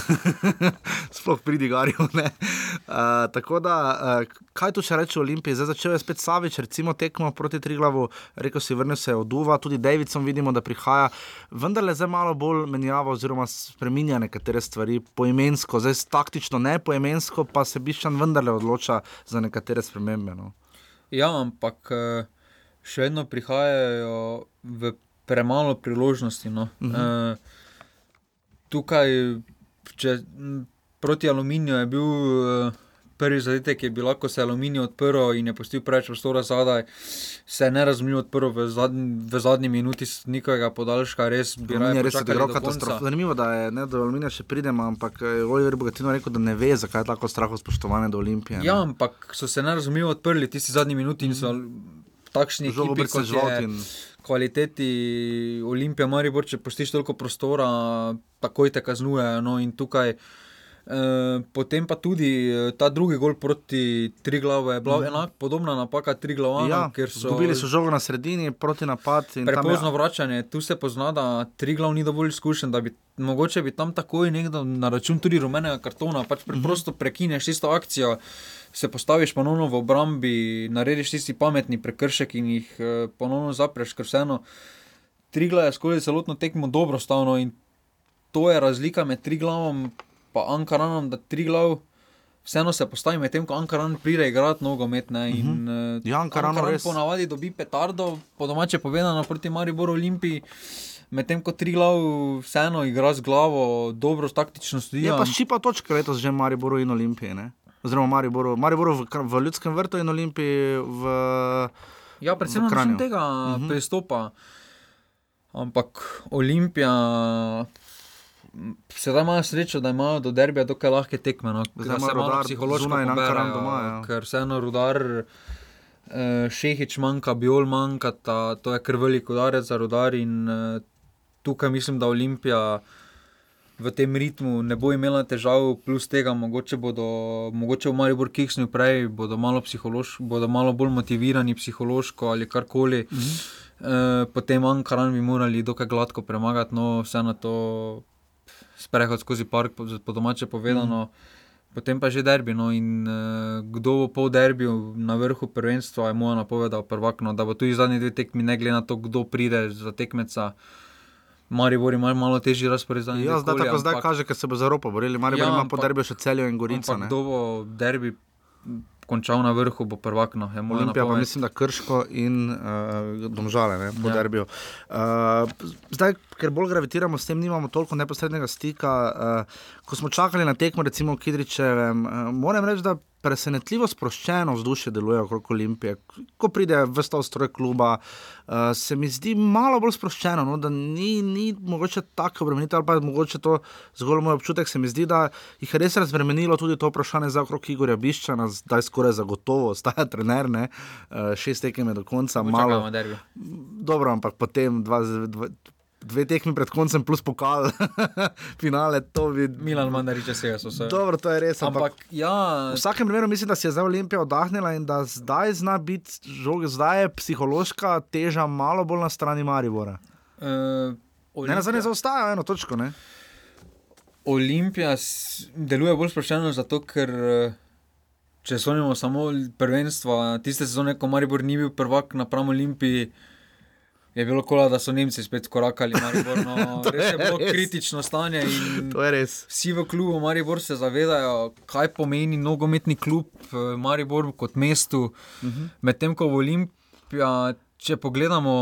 Sploh pri Digarju. Uh, tako da, uh, kaj tu še reči o Olimpiji? Zdaj začel je spet Savič, recimo tekmo proti Triglavu, rekel si, vrnil se od Uva, tudi Davidson vidimo, da prihaja. Vendar le zdaj malo bolj menjava oziroma spreminja nekatere stvari poimensko, zdaj taktično ne poimensko, pa se Bišan vendarle odloča za nekatere spremembe. No. Ja, ampak eh, še vedno prihajajo v premalo priložnosti. No. Mhm. Uh, tukaj, če, proti aluminiju je bil uh, prvi zadetek, ki je bil, ko se je aluminij odprl in je pustil preveč prostora zadaj, se je nerazumljivo odprl v, zadnji, v zadnji minuti s njihovega podaljška, res bi je res počakali odigral do konca. katastrofo. Zanimivo, da je ne, do Aluminija še pridemo, ampak eh, Oliver Bogatino je rekel, da ne ve, zakaj je tako straho spoštovanje do Olimpije. ne. Ja, ampak so se nerazumljivo odprli tisti zadnji minuti in so takšni ekipi, kot je kvaliteti Olimpija, Maribor, če postiš toliko prostora, takoj te kaznujejo. No, in tukaj. Uh, potem pa tudi eh, ta drugi gol proti Triglavu je bila mm. enako podobna napaka Triglavana, Ja, ker so so žogo na sredini, proti napad. tam je- Prepozno vračanje, tu se pozna, da Triglav ni dovolj izkušen, da bi mogoče bi tam takoj nekdo na račun tudi rumenega kartona, pač preprosto prekineš tisto akcijo, se postaviš ponovno v obrambi, narediš tisti pametni prekršek in jih eh, ponovno zapreš, ker vseeno Triglav je skozi celotno tekmo dobro stavno in to je razlika med Triglavom in Ankaranom, da Triglav. Vseeno se postavi med tem, ko Ankaran pride igrati nogomet. Ne, in, Mhm. uh Ja, Ankaranu Ankaran res- ponavadi dobi petardo, po domače povedano, proti Mariboru Olimpiji. Medtem ko Triglav vseeno igra z glavo, dobro taktično stoji. Je pa šipa točka letos že Mariboru in Olimpiji. Ne? Oziroma Mariboru, Mariboru v, v Ljudskem vrtu in Olimpiji v. Ja, predvsem račun tega uh -huh. pristopa. Ampak Olimpija. Sedaj imajo srečo, da imajo do derbija dokaj lahke tekme. No, Zdaj da ima se malo Rudar psihološko in poberejo, doma, ja. Ker vseeno rudar, eh, Šehič manjka, Biol manjka, ta, to je kar velik udarec za rudar. In eh, tukaj mislim, da Olimpija v tem ritmu ne bo imela težav, plus tega, mogoče bodo, mogoče v Maribor kiksnil prej, bodo malo, bodo malo bolj motivirani psihološko ali karkoli. Mm -hmm. e, potem Ankaran bi morali dokaj gladko premagati, no vseeno to sprehod skozi park, po, domače povedano. Mm -hmm. Potem pa že derbi. No, in, uh, kdo bo po derbiju na vrhu prvenstva, je moja napovedal prvak. No, da bo tudi zadnji dve tekmi, ne glede na to, kdo pride za tekmeca. Maribor ima malo težji razpored za Ja, zdaj tako zdaj kaže, ker se bo za Evropo borili. Maribor ja, ima po derbiju še celjo in Gorico. Kdo bo derbi končal na vrhu, bo prvak. No, je moja Olimpija pa mislim, da Krško in uh, Domžale, ne, po Ja. ja. derbiju. Uh, zdaj, ker bolj gravitiramo s tem, nimamo toliko neposrednega stika. Uh, ko smo čakali na tekmo, recimo v Kidričevem, uh, moram reči, da presenetljivo sproščeno vzdušje deluje okrog Olimpije. Ko pride v ta ustroj kluba, uh, se mi zdi malo bolj sproščeno, no, da ni, ni mogoče tako obremenitev, ali pa mogoče to zgolj moj občutek. Se mi zdi, da jih je res razbremenilo tudi to vprašanje za okrog Igorja Biščana, zdaj skoraj zagotovo ostaja trener, ne, uh, šest tekem je do konca, malo. Počakajmo derbi. Dobro, ampak potem dva, dva, dve tekmi pred koncem, plus pokal, finale, to bi. Milan Mandarič, vsega so se. Dobro, to je res. Ampak, Ampak ja, v vsakem primeru mislim, da si je zdaj Olimpija oddahnila in da zdaj zna biti, žog, zdaj je psihološka teža malo bolj na strani Maribora. Uh, Ne, na zadnje zaostaja eno točko. Ne? Olimpija deluje bolj sproščeno, zato ker eh, če sonimo samo prvenstva, tiste sezone, ko Maribor ni bil prvak napram Olimpiji. Je bilo kola, da so Nemci spet korakali, Maribor. No, res je bilo res. kritično stanje. Vsi v klubu Maribor se zavedajo, kaj pomeni nogometni klub eh, Maribor kot mestu. Mhm. Medtem ko v Olimpija, če pogledamo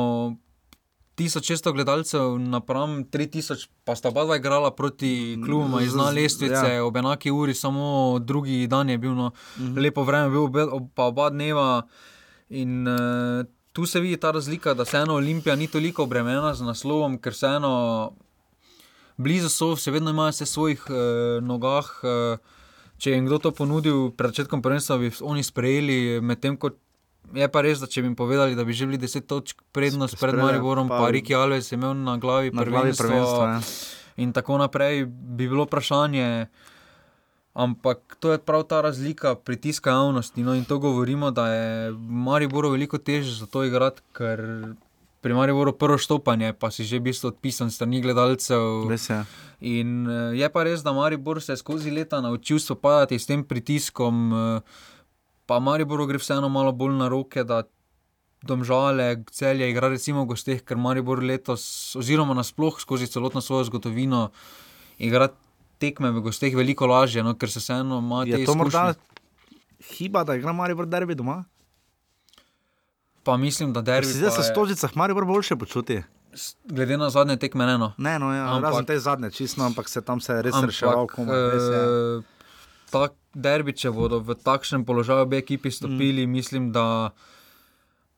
1600 gledalcev napram 3000, pa sta oba dva igrala proti klubom iz dna z- lestvice, ja. ob enaki uri, samo drugi dan je bil, no, Mhm. lepo vreme, bil obe, ob- pa oba dneva. In uh, tu se vidi ta razlika, da se eno Olimpija ni toliko obremenjena z naslovom, ker se eno blizu so, še vedno imajo vse svojih uh, nogah. Uh, če jim kdo to ponudil pred začetkom prvenstva, bi oni sprejeli, medtem ko je pa res, da če bi jim povedali, da bi želeli 10 točk prednost pred Mariborom, pa- pa, Riki Alves je imel na glavi Na glavi prvenstvo. ja. in tako naprej, bi bilo vprašanje. Ampak to je prav ta razlika pritiska javnosti. No, in to govorimo, da je Mariboru veliko težje za to igrati, ker pri Mariboru prvo štopanje, pa si že v bistvu odpisan strani gledalcev. Res je. In eh, je pa res, da Maribor se je skozi leta naučil spopadati s tem pritiskom, eh, pa Mariboru gre vseeno malo bolj na roke. Domžale, celje igra recimo v gosteh, ker Maribor letos, oziroma nasploh skozi celotno svojo zgodovino, igra tekme v gosteh veliko lažje, no, ker se vseeno ima te Je to morda hiba, da igra Maribor derbi doma? Pa mislim, da derbi. zdaj se v Stožicah Maribor boljše počuti. Glede na zadnje tekme, ne no. Ne, no, ja, Ampak- razen te zadnje, čisto, ampak se tam se res Ampak, reševal. komaj, res je. eh, Tak derbi, če bodo v takšnem položaju obe ekipi stopili, mm. mislim, da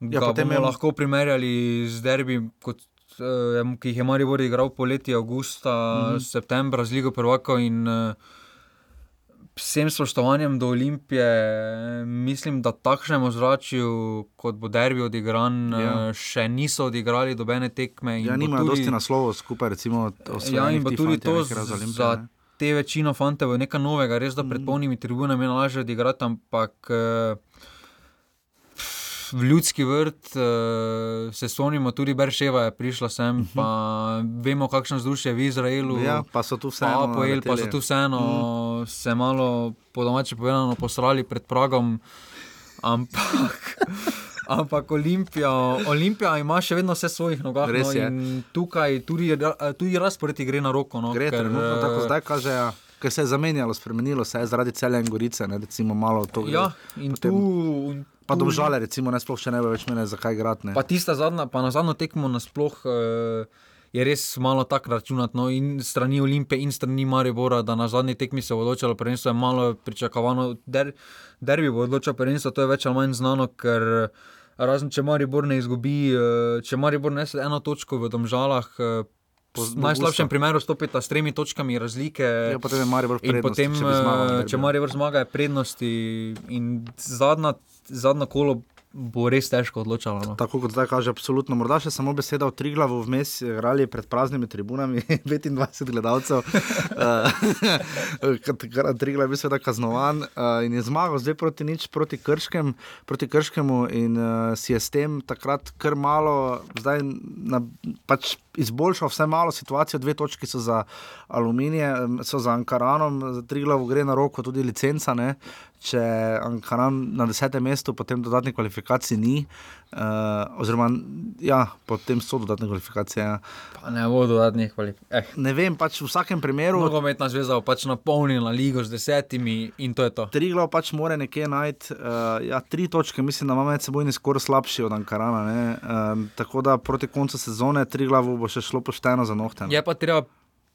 Ja, ga potem bomo je- lahko primerjali z derbi, kot, eh, ki jih je Maribor igral poleti, avgusta, Mhm. mm. septembra z Ligo Prvaka in eh, vsem spoštovanjem do Olimpije, mislim, da takšnem ozračju, kot bo derbi odigran, Ja. ja. še niso odigrali dobene tekme. Ja, bo nimajo tudi- dosti naslovov skupaj, recimo, Ja, in pa tudi to za Olimpijo, ne. te večino fantov je nekaj novega, res da pred Mm. polnimi tribunami je lažje odigrati, ampak eh, v ljudski vrt eh, se spomnimo, tudi Berševa je prišla sem, pa vemo, kakšno vzdušje je v Izraelu. Mhm. Ja, pa so tu vseeno Pa, Apoel, pa so tu vseeno se malo, po domače povedano, posrali pred Pragom. Ampak, ampak Olimpija, Olimpija ima še vedno vse svojih nogah. Res no, je. in tukaj tudi, tudi razpored gre na roko. No, Gre ker, trenutno tako eh, zdaj kaže, ja, ker se je zamenjalo, spremenilo se je zaradi celja in gorice, ne, recimo malo to. Ja, in Potem- tu. Pa tu- domžale, recimo, ne sploh še ne ve več mene, zakaj igrati. ne. Pa tista zadnja, pa na zadnjo tekmo nasploh uh, je res malo tako računati. No, in strani Olimpije, in strani Maribora, da na zadnji tekmi se bo odločilo prvenstvo, je malo pričakovano. Der, derbi bo odločil prvenstvo, to je več ali manj znano, ker razen če Maribor ne izgubi, uh, če Maribor nese eno točko v domžalah. V najslabšem primeru stopita s tremi točkami razlike. Ja, potem je Maribor v in prednosti, potem, če bi zmagal na eh, če Maribor zmaga, je prednosti. In zadnja, zadnja kolo bo res težko odločalo. No. Tako kot zdaj kaže, absolutno. Morda še samo beseda o Triglavu, vmes igrali pred praznimi tribunami, 25 gledalcev. Uh, Triglav je bil seveda kaznovan uh, in je zmagal zdaj proti nič, proti, krškem, proti Krškemu in uh, si je s tem takrat kar malo, zdaj na, pač izboljšal vse malo situacijo. Dve točki so za Aluminije, so za Ankaranom, za Triglav gre na roko tudi licenca. Ne? Če Ankaran na desetem mestu, potem dodatnih kvalifikacij ni, uh, oziroma ja, potem so dodatne kvalifikacije. Ja. Pa ne bo dodatnih kvalifikacij. Eh. Ne vem, pač v vsakem primeru. Nogometna zveza bo pač napolnila ligo z desetimi in to je to. Triglav pač mora nekje najti uh, ja, tri točke, mislim, da ima med seboj skoraj slabši od Ankarana. Uh, tako da proti koncu sezone Triglavu bo še šlo pošteno za nohte. no. Je pa treba,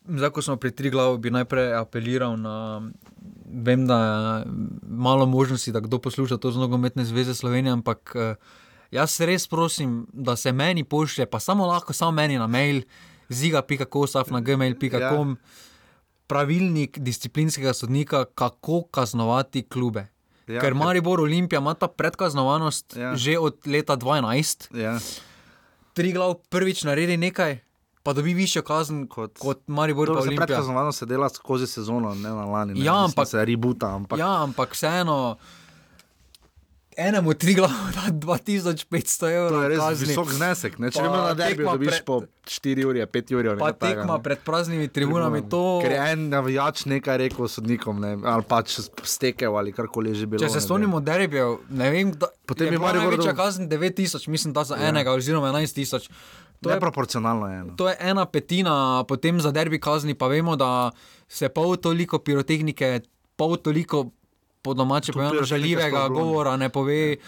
zdaj ko smo pri tri glavu, bi najprej apeliral na. Vem, da je malo možnosti, da kdo posluša to z nogometne zveze Slovenije, ampak eh, jaz res prosim, da se meni pošlje, pa samo lahko, samo meni na mail, ziga.kosaf na gmail.com, pravilnik disciplinskega sodnika, kako kaznovati klube. Ja, Ja, Ker Maribor Olimpija ima ta predkaznovanost Ja. ja. že od leta 2012. Ja. Tri glav prvič naredi nekaj, pa dobi višjo kazen kot, kot Maribor Dobro, se predkaznovano se dela skozi sezono, ne na lani. Ne, Ja, Mislim, ampak- se rebuta. Ampak, Ja, ampak vseeno. Enemu tri glavu da 2500 evrov. To je res kazni. visok znesek. Ne? Če gremo na derbi, dobiš pred- po 4 uri, 5 uri. Pa tekma pred praznimi tribunami, to. Ker je en navijač nekaj rekel sodnikom, ne, ali pač stekel ali karkoli že bilo. Če se ne spomnimo derbijev, ne vem, da, Potem je bila Maribor največja dal- kazen 9000, mislim, da za Ja. enega, oziroma 11000. To je, Neproporcionalno je. No. to je ena petina, potem za derbi kazni, pa vemo, da se pol toliko pirotehnike, pol toliko po domače Tu povedano pirotehnike žaljivega ne. govora ne pove. E,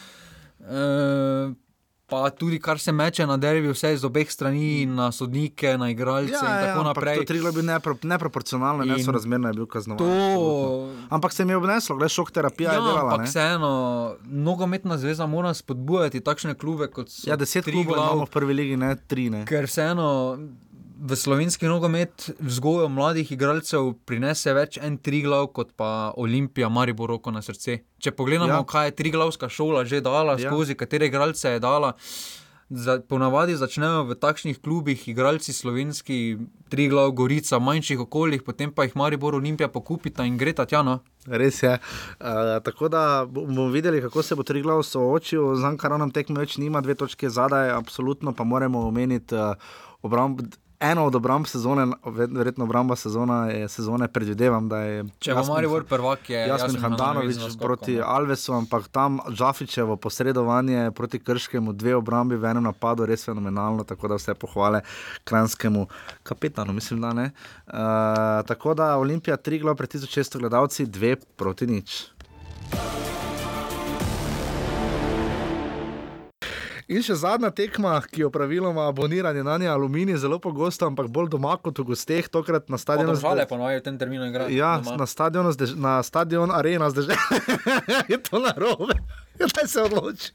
pa tudi kar se meče na derbi, vse z obeh strani, na sodnike, na igralce Ja, in ja, tako ampak naprej. To triglo je bilo nepro, neproporcionalno in nesorazmerno je bil kaznovan. to- absolutno. Ampak se mi je obneslo, gledaj, šok terapija Ja, delala. ampak vseeno, nogometna zveza mora spodbujati takšne klube kot so Ja, deset klubov imamo v prvi ligi, ne tri. Ne. Ker vseeno v slovenski nogomet vzgojo mladih igralcev prinese več en Triglav kot pa Olimpija, Maribor, roko na srce. Če pogledamo, Ja. kaj je Triglavska šola že dala, Ja. skozi katere igralce je dala. Za, ponavadi začnejo v takšnih klubih igralci slovenski, tri glav, gorica, manjših okoljih, potem pa jih Maribor Olimpija pokupita in gre tja. No? Res je. Uh, tako da bomo videli, kako se bo tri glav soočil. Znam, kar nam tekme več nima, dve točke zadaj, absolutno pa moramo omeniti uh, obramb eno od obramb sezone, verjetno obramba sezona sezone, predvidevam, da je. Če bo Marijo vrl prvak, je Jasmin Handanovič proti ne. Alvesu, ampak tam Džafičevo posredovanje proti Krškemu, dve obrambi v enem napadu, res fenomenalno, tako da vse pohvale kranskemu kapetanu, mislim, da ne. Uh, tako da Olimpija tri glav pred 1600 gledalci, dve proti nič. In še zadnja tekma, ki jo praviloma aboniranje na njej aluminij zelo pogosto, ampak bolj doma kot v gosteh, tokrat na stadionu. Žale, ponovno v tem terminu igrajo. Ja, doma. na stadionu, na stadion arena zdaj je to narobe. Kaj se odloči?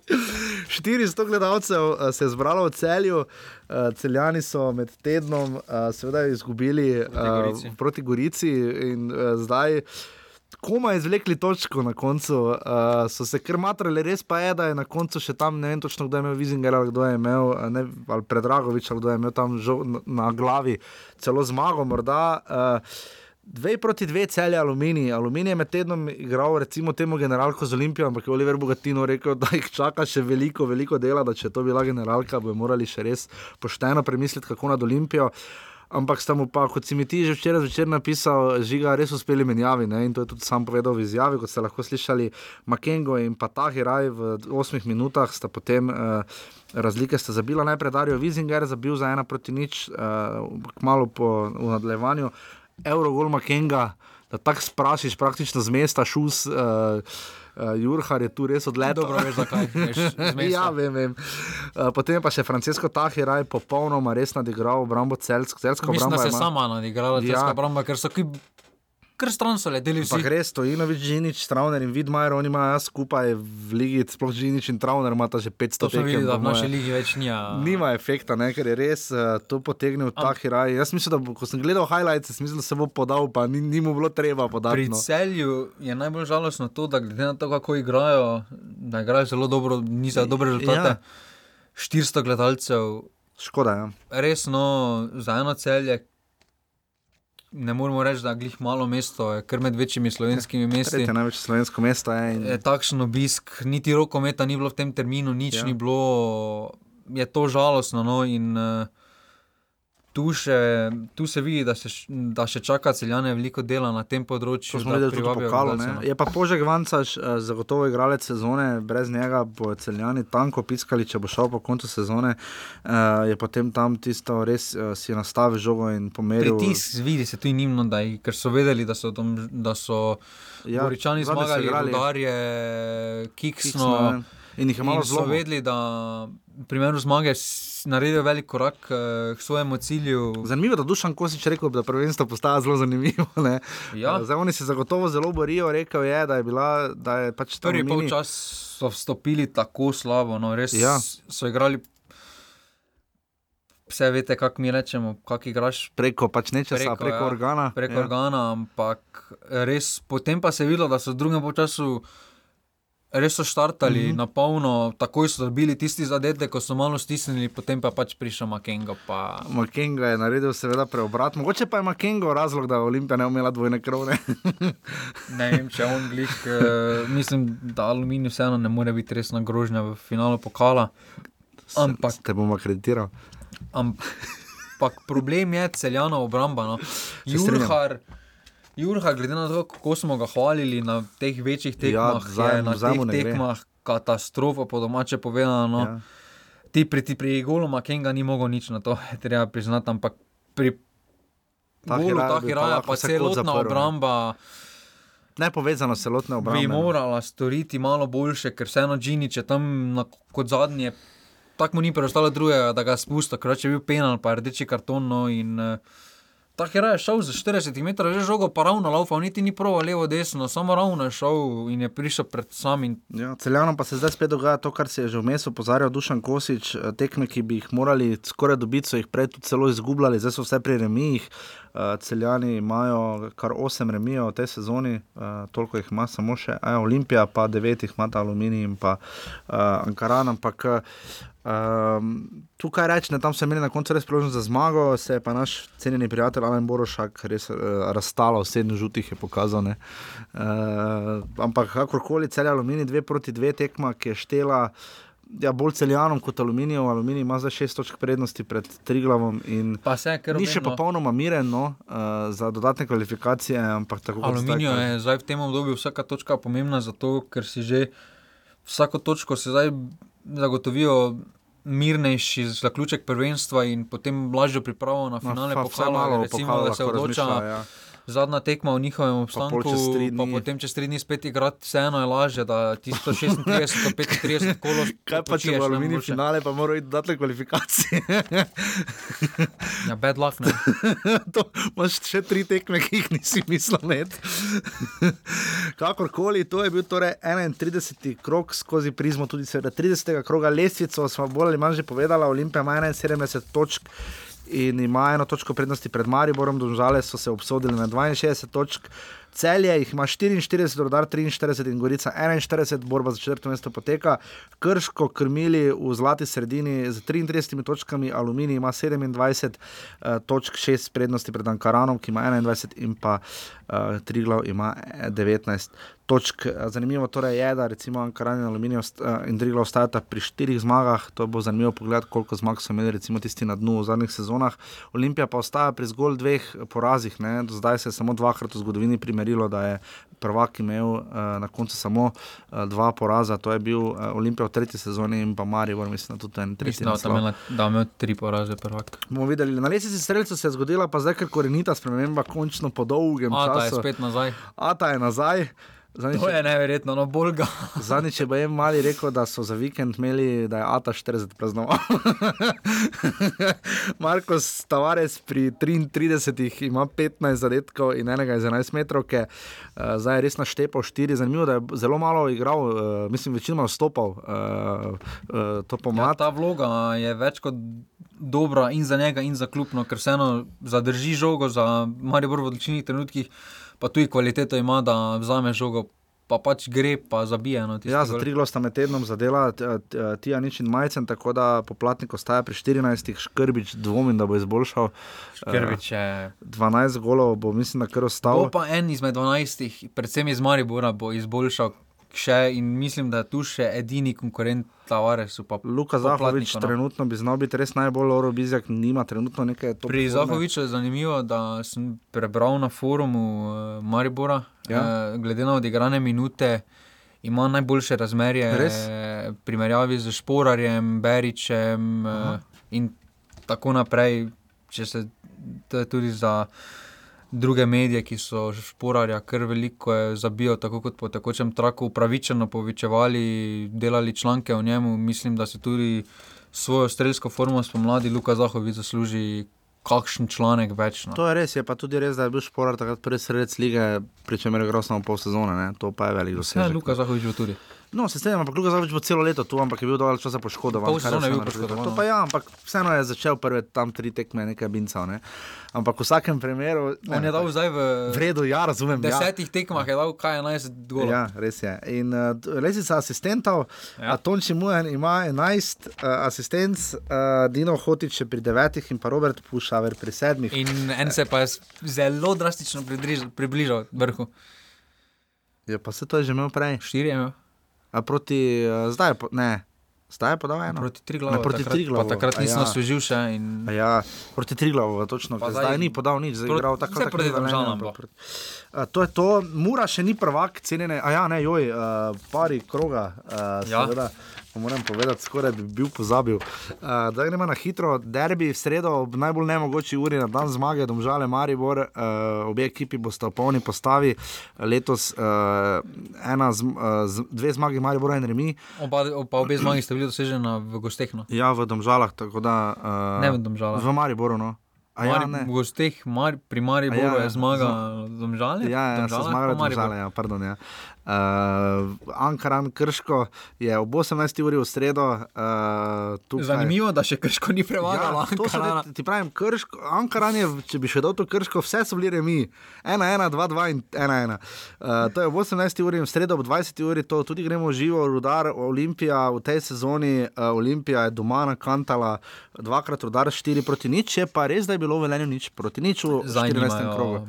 400 gledalcev eh, se je zbralo v celju, eh, celjani so med tednom, eh, seveda, izgubili proti Gorici, proti Gorici in zdaj komaj izvlekli točko na koncu, uh, so se kar matrali, res pa je, da je na koncu še tam, ne vem točno, kdo je imel Vizinger ali kdo je imel, ne, ali Predragovič ali kdo je imel tam žo, na, na glavi celo zmago. Morda, uh, Dve proti dve celje aluminij. Aluminij je med tednom igral, recimo, temu generalko z Olimpijo, ampak je Oliver Bogatino rekel, da jih čaka še veliko, veliko dela, da če to bila generalka, bojo morali še res pošteno premisliti, kako nad Olimpijo. Ampak sta mu pa, kot si mi ti že včeraj zvečer napisal, žiga res uspeli menjavi. Ne? In to je tudi sam povedal v izjavi, kot ste lahko slišali, Makengo in pa Tahiraj v osmih minutah sta potem. Uh, Razlike sta zabila najprej Darijo Vizinger, zabil za ena proti nič, uh, kmalo po nadaljevanju, Eurogol Makenga, da tako sprašiš praktično z mesta, šus. Uh, uh, Jurhar je tu res odletel. Dobro, veš, zakaj. ja, vem. vem. Uh, potem pa še Francesco Tahiraj, popolnoma res nadigral obrambo celsko. Mislim, da se je sama nadigrala, ja. obramba, ker so kip kar stran so leteli vsi. Pa res, Stojinovič, Žinič, Travner in Vidmajer, oni imajo skupaj v ligi, sploh Žinič in Travner imata že 500 tekem. Videli, da v naši ligi več nija. Nima efekta, ne, ker je res uh, to potegnil Am... ta hiraj. Jaz mislim, da bo, ko sem gledal highlights, mislim, da se bo podal, pa ni, ni mu bilo treba podati. Pri no. celju je najbolj žalostno to, da glede na to, kako igrajo, da igrajo zelo dobro, niso dobre rezultate. Ja. 400 gledalcev. Škoda, ja. Res, no, za eno celje, ne moremo reči, da je glih malo mesto, je kar med večjimi slovenskimi mesti. Je največje slovensko mesto. Je in... Takšen obisk, niti rokometa ni bilo v tem terminu, nič ja. ni bilo, je to žalostno. No, in, uh, tu, še, tu se vidi, da, se, da še čaka celjane veliko dela na tem področju. Smo videli, da je to no. Je pa Požek Vancaš, uh, zagotovo igralec sezone, brez njega bo celjani tanko piskali, če bo šel po koncu sezone. Uh, je potem tam tisto res uh, si nastavil žogo in pomeril. Pritisk, vidi se tu in njim, ker so vedeli, da so. Tom, da so Ja, Goričani zmagali, Rudarje, Kiksno. Kiksno ja. In jih je malo zelo. vedeli, da v primeru zmage naredijo velik korak uh, k svojemu cilju. Zanimivo da Dušan Kosič rekel, da prvenstvo postaja zelo zanimivo. Ja. Zdaj oni se zagotovo zelo borijo, rekel je, da je bila. Da je pač Prvi mini... polčas so vstopili tako slabo, no res ja. so igrali. Vse veste, kako mi rečemo, kako igraš. Preko pač nečesa, preko, preko ja, organa. Preko ja. organa, ampak res, potem pa se je videlo, da so v drugem času res so štartali mm -hmm. na polno, takoj so dobili tisti zadetek, ko so malo stisnili, potem pa pač prišel Makenga. Pa... Makenga je naredil seveda preobrat. Mogoče pa je Makenga razlog, da je Olimpija ne umela dvojne krone. ne vem, če on glih. Uh, mislim, da aluminij vseeno ne more biti resna grožnja v finalu pokala. Ampak te bomo akreditiral. Ampak problem je celjana obramba. No. Jurhar. Jurha, glede na to, kako smo ga hvalili na teh večjih tekmah, ja, zaj, je na teh tekmah katastrofa, po domače povedano. No. Ja. Ti pri, pri golu Makenga ni mogel nič na to, treba priznati, ampak pri golu Tahiraja pa celotna obramba. Ne povezano s celotno obrambo. Bi morala storiti malo boljše, ker vseeno Džini, če tam na, kot zadnje, tako mu ni preostalo drugega, da ga spusta, ker če je bil penal, pa rdeči karton. No, in, uh, Ta hera je šel za 40 metrov, že žogo pa ravno laufa, niti ni pravo levo, desno, samo ravno je šel in je prišel pred samim. Ja, celjano pa se zdaj spet dogaja to, kar se je že vmes opozarjal Dušan Kosič, eh, tekme, ki bi jih morali skoraj dobiti, so jih prej tudi celo izgubljali, zdaj so vse pri remijih. Uh, celjani imajo kar 8 remijev v tej sezoni, uh, toliko jih ima samo še, Olimpija, pa 9 jih ima ta aluminij in pa Ankaran. Ampak Um, tukaj rečem, tam so imeli na koncu res priložnost za zmago, se je pa naš cenjeni prijatelj Alan Borošak res uh, razstalo, sedem žutih je pokazal. Uh, ampak kakorkoli, cel aluminij, dve proti dve tekma, ki je štela. Ja, bolj celjanom kot aluminijem, aluminij ima za šest točk prednosti pred Triglavom. Se, ni še popolnoma miren no, uh, za dodatne kvalifikacije. Aluminij je zdaj v tem obdobju vsaka točka pomembna, zato ker si že vsako točko zdaj zagotovijo mirnejši zaključek prvenstva in potem lažjo pripravo na finale pokala, recimo, da se odloča. Ja. Zadnja tekma v njihovem obstanku, pa, pa potem čez tri dni spet igrati, vseeno je lažje, da ti 136, 135 kolo. Kaj pa če bo aluminij finale, pa morajo iti dodatne kvalifikacije. ja, bad luck, ne. to imaš še tri tekme, ki jih nisi mislil imeti. Kakorkoli, to je bil torej 31. krok skozi prizmo, tudi 30. kroga lestvico, smo bolj ali manj že povedali, Olimpija ima 71 točk in ima eno točko prednosti pred Mariborom, domžale so se obsodili na 62 točk. Celje jih ima 44, rodar 43 in Gorica 41, borba za četrto mesto poteka. Krško krmili v zlati sredini z 33 točkami, Aluminij ima 27 uh, točk, 6 prednosti pred Ankaranom, ki ima 21 in pa uh, Triglav ima 19 točk. Zanimivo torej je, da recimo Ankaran in Aluminij in Triglav ostajata pri štirih zmagah. To bo zanimivo pogled, koliko zmag so imeli recimo tisti na dnu v zadnjih sezonah. Olimpija pa ostaja pri zgolj dveh porazih, ne? do zdaj se je samo dvakrat v zgodovini primerjal merilo, da je prvak imel uh, na koncu samo uh, dva poraza, to je bil uh, Olimpij v tretji sezoni in pa Marijo, mislim, da tudi en tretji. Mislim, da, da je imel tri poraze, prvak. Bomo videli, na lesici streljcev se je zgodila pa zdaj, ker korenita sprememba, končno po dolgem času. A ta je spet nazaj. A ta je nazaj. Zanič, to je neverjetno, no bolj ga. Zadnjič je Bajem mali rekel, da so za vikend imeli, da je Ata 40 praznoval. Marko Tavares pri 33 ima 15 zadetkov in enega iz 11 metrov, ki uh, zdaj je res naštepal 4. Zanimivo, da je zelo malo igral, uh, mislim, večino vstopal uh, uh, to pomlad. Ja, ta vloga je več kot. Dobra in za njega, in za klubno, ker vseeno zadrži žogo za Marijo v odličnih trenutkih pa tudi kvaliteto ima, da vzame žogo. Pa pač gre, pa zabije. No, ja, za tri glo sta med tednom zadela, ti je nič in majcen, tako da poplatnik ostaja pri 14, škrbič dvomim, da bo izboljšal. Škrbič je. 12 golov bo, mislim, da kar ostal. To pa en izmed 12, predvsem iz Maribora, bo izboljšal še in mislim, da je tu še edini konkurent Tavaresu. Luka Zahovič no. trenutno bi znal biti res najbolj oro bizjak, nima trenutno nekaj to. Pri Zahoviču je zanimivo, da sem prebral na forumu uh, Maribora, ja. uh, glede na odigrane minute. Ima najboljše razmerje v primerjavi z Šporarjem, Beričem uh, in tako naprej. Če se tudi za druge medije, ki so šporarja kar veliko zabijo, tako kot po tekočem traku, upravičeno povečevali, delali članke o njemu. Mislim, da se tudi svojo strelsko formo spomladi Luka Zahovic zasluži. Kakšen članek več? No. To je res, je pa tudi res, da je bil šporar takrat prvi sredec lige, pri čemer je grozno pol sezone, ne? to pa je velik dosežek. Ja, Luka Zahovič bo tudi. No, se strinjam, ampak Luka Zahovič bo celo leto tu, ampak je bil dovolj časa poškodovan. Pol sezone je bil poškodovan. To pa ja, ampak vseeno je začel prve tam tri tekme, nekaj binca. Ne? Ampak v vsakem primeru. Ne, On je dal zdaj v, v redu, ja, razumem. V desetih ja. tekmah je dal kaj 11 golov. Ja, res je. In uh, lesica asistentov, ja. Tonči Mujen ima 11 uh, asistenc, uh, Dino Hotič pri devetih in pa Robert Pušaver pri sedmih. In en se pa je zelo drastično približal vrhu. Ja, pa se to je že imel prej. Štiri je imel. A proti, uh, zdaj ne. Zdaj je podal eno. Proti tri glavu. Proti tri glavu. Takrat nisem ja. osvežil še. In... Ja, proti tri glavu, točno. Zdaj, zdaj ni podal nič, zdaj je igral tako, tako proti državam. To je to, Mura še ni prvak, cenjene. A ja, ne, joj, uh, pari kroga. Uh, ja. Seveda moram povedati, skoraj bi bil pozabil. Uh, da gremo na hitro, derbi v sredo, ob najbolj nemogoči uri na dan zmage, domžale Maribor, uh, obe ekipi boste v polni postavi. Letos uh, ena, z, uh, dve zmagi Maribora in Remi. Oba, pa obe zmagi ste bili doseženi v Gostehnu. Ja, v domžalah, tako da. Uh, ne v domžalah. V Mariboru. No. A ja, Mari, ne. v gosteh Mar, pri Mariboru ja, ja, je zmaga zma- Domžale. Ja, ja, Domžale, Maribor. države. Ja, pardon, ja. Uh, Ankaran Krško je ob 18. uri v sredo. Uh, tukaj, Zanimivo, da še krško ni prevagalo. Ja, so ti pravim, krško, Ankaran je, če bi še dal to krško, vse so bili remi. 1-1, 2-2 in 1-1. Uh, to je ob 18. uri in v sredo ob 20. uri, to tudi gremo živo, rudar Olimpija v tej sezoni. Uh, Olimpija je doma nakantala dvakrat rudar 4 proti nič, je pa res, da je bilo v Velenju nič proti nič v Zdaj 14. nimajo- krogu.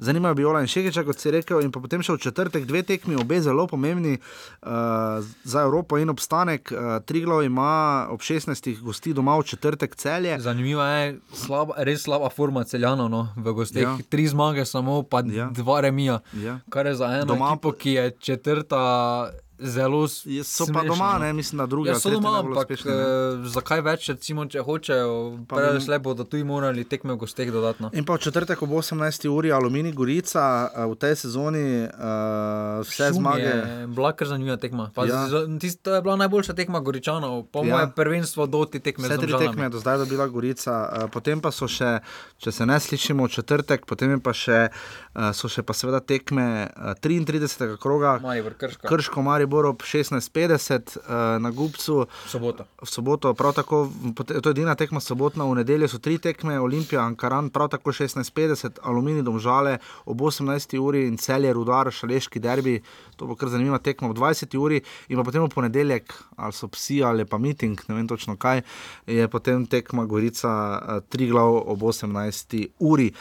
Zanimajo bi Ola in Šekiča, kot si rekel, in potem še v četrtek dve tekmi, obe zelo pomembni uh, za Evropo in obstanek. Uh, Triglo ima ob 16. gosti doma v četrtek celje. Zanimiva je slaba, res slaba forma celjanov no, v gosteh. Ja. Ja. Tri zmage, samo pa ja. dva remija. Ja. Kar je za eno Doma- ekipo, ki je četrta, zelo s- So pa smešno, doma, ne, mislim, da druga. Ja, so doma, ampak eh, zakaj več, recimo, če hočejo, prej ali slej bodo tudi morali tekme v gosteh dodatno. In pa v četrtek ob 18. uri Alumini Gorica uh, v tej sezoni uh, vse Šum zmage. Je bila kar zanimiva tekma. Pa Ja. ja. tist, to je bila najboljša tekma Goričanov, po Ja. mojem prvenstvu do te tekme. Vse z tri tekme je do zdaj dobila Gorica, uh, potem pa so še, če se ne slišimo, v četrtek, potem pa še, uh, so še pa seveda tekme uh, 33. kroga. Maribor, Krško. Krško, Maribor ob 16.50 uh, na Gubcu. Soboto. V soboto, prav tako, to je edina tekma sobotna, v nedeljo so tri tekme, Olimpija, Ankaran, prav tako 16.50, Alumini, Domžale ob 18. uri in celje, Rudar, Šaleški derbi, to bo kar zanimiva tekma ob 20. uri in pa potem v ponedeljek, ali so psi ali pa miting, ne vem točno kaj, je potem tekma Gorica, eh, Triglav ob 18. uri.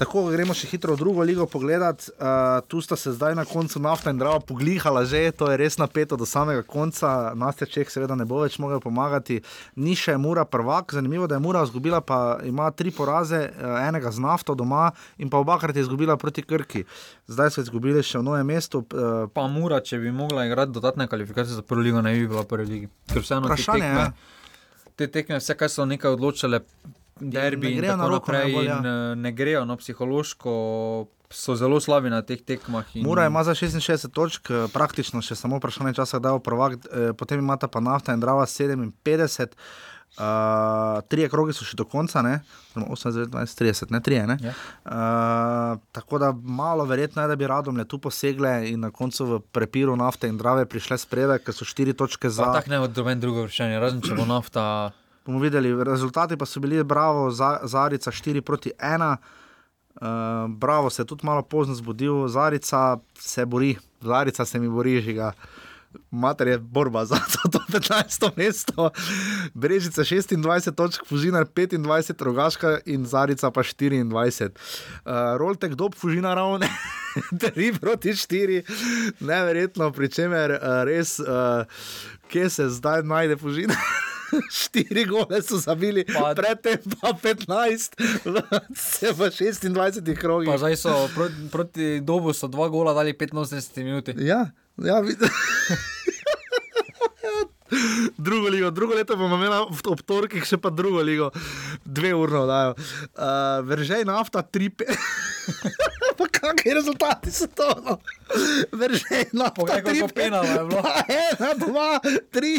Tako gremo še hitro v drugo ligo pogledat. Uh, tu sta se zdaj na koncu nafta in drava poglihala, že to je res napeto do samega konca. Nastja Čeh seveda ne bo več mogel pomagati. Ni še Mura prvak, zanimivo, da je Mura izgubila, pa ima tri poraze, uh, enega z nafto doma in pa obakrat je izgubila proti Krki. Zdaj so izgubili še v novem mestu. Uh, Pa Mura, če bi mogla igrati dodatne kvalifikacije za prvo ligo, ne bi bila v prvi ligi. Ker vseeno te Vprašanje, tekme, ja. te tekme, vse kaj so nekaj odločile, derbi ne in tako roko naprej, najbolj, ja. in eh, ne grejo, no, psihološko so zelo slabi na teh tekmah. In... Mura ima za 66 točk, eh, praktično še samo vprašanje časa, da bo prvak, eh, potem imata pa nafta in drava 57. Uh, trije krogi so še do konca, ne? Oziroma 28, 20, 30, ne 3. Ne? Ja. Uh, tako da malo verjetno je, da bi radom le tu posegle in na koncu v prepiru nafte in drave prišle spredaj, ker so štiri točke za. Pa tak ne doben drugo vprašanje, razen če bo nafta. Bomo videli, rezultati pa so bili bravo, za, Zarica 4 proti 1. Uh, bravo se je tudi malo pozno zbudil, Zarica se bori, Zarica se mi bori, žiga. Mater je borba za to, to 15. mesto, Brežica 26 točk, Fužinar 25, Rogaška in Zarica pa 24. Uh, Roltek dob Fužina ravne, 3 proti 4, neverjetno, pri čemer uh, res, uh, kje se zdaj najde Fužina. Štiri gole so zabili, pa, predtem pa 15, se v 26 krogih. Pa zdaj so proti, proti dobu so dva gola dali 85 minut. Ja, ja vid- drugo ligo, drugo leto bomo imeli ob torkih, še pa drugo ligo, dve urno dajo. Uh, Veržej nafta, tri, pe... pa kakšni rezultati so to? No? Veržej nafta, Poglej, koliko penalov je bilo. Pa ena, dva, tri,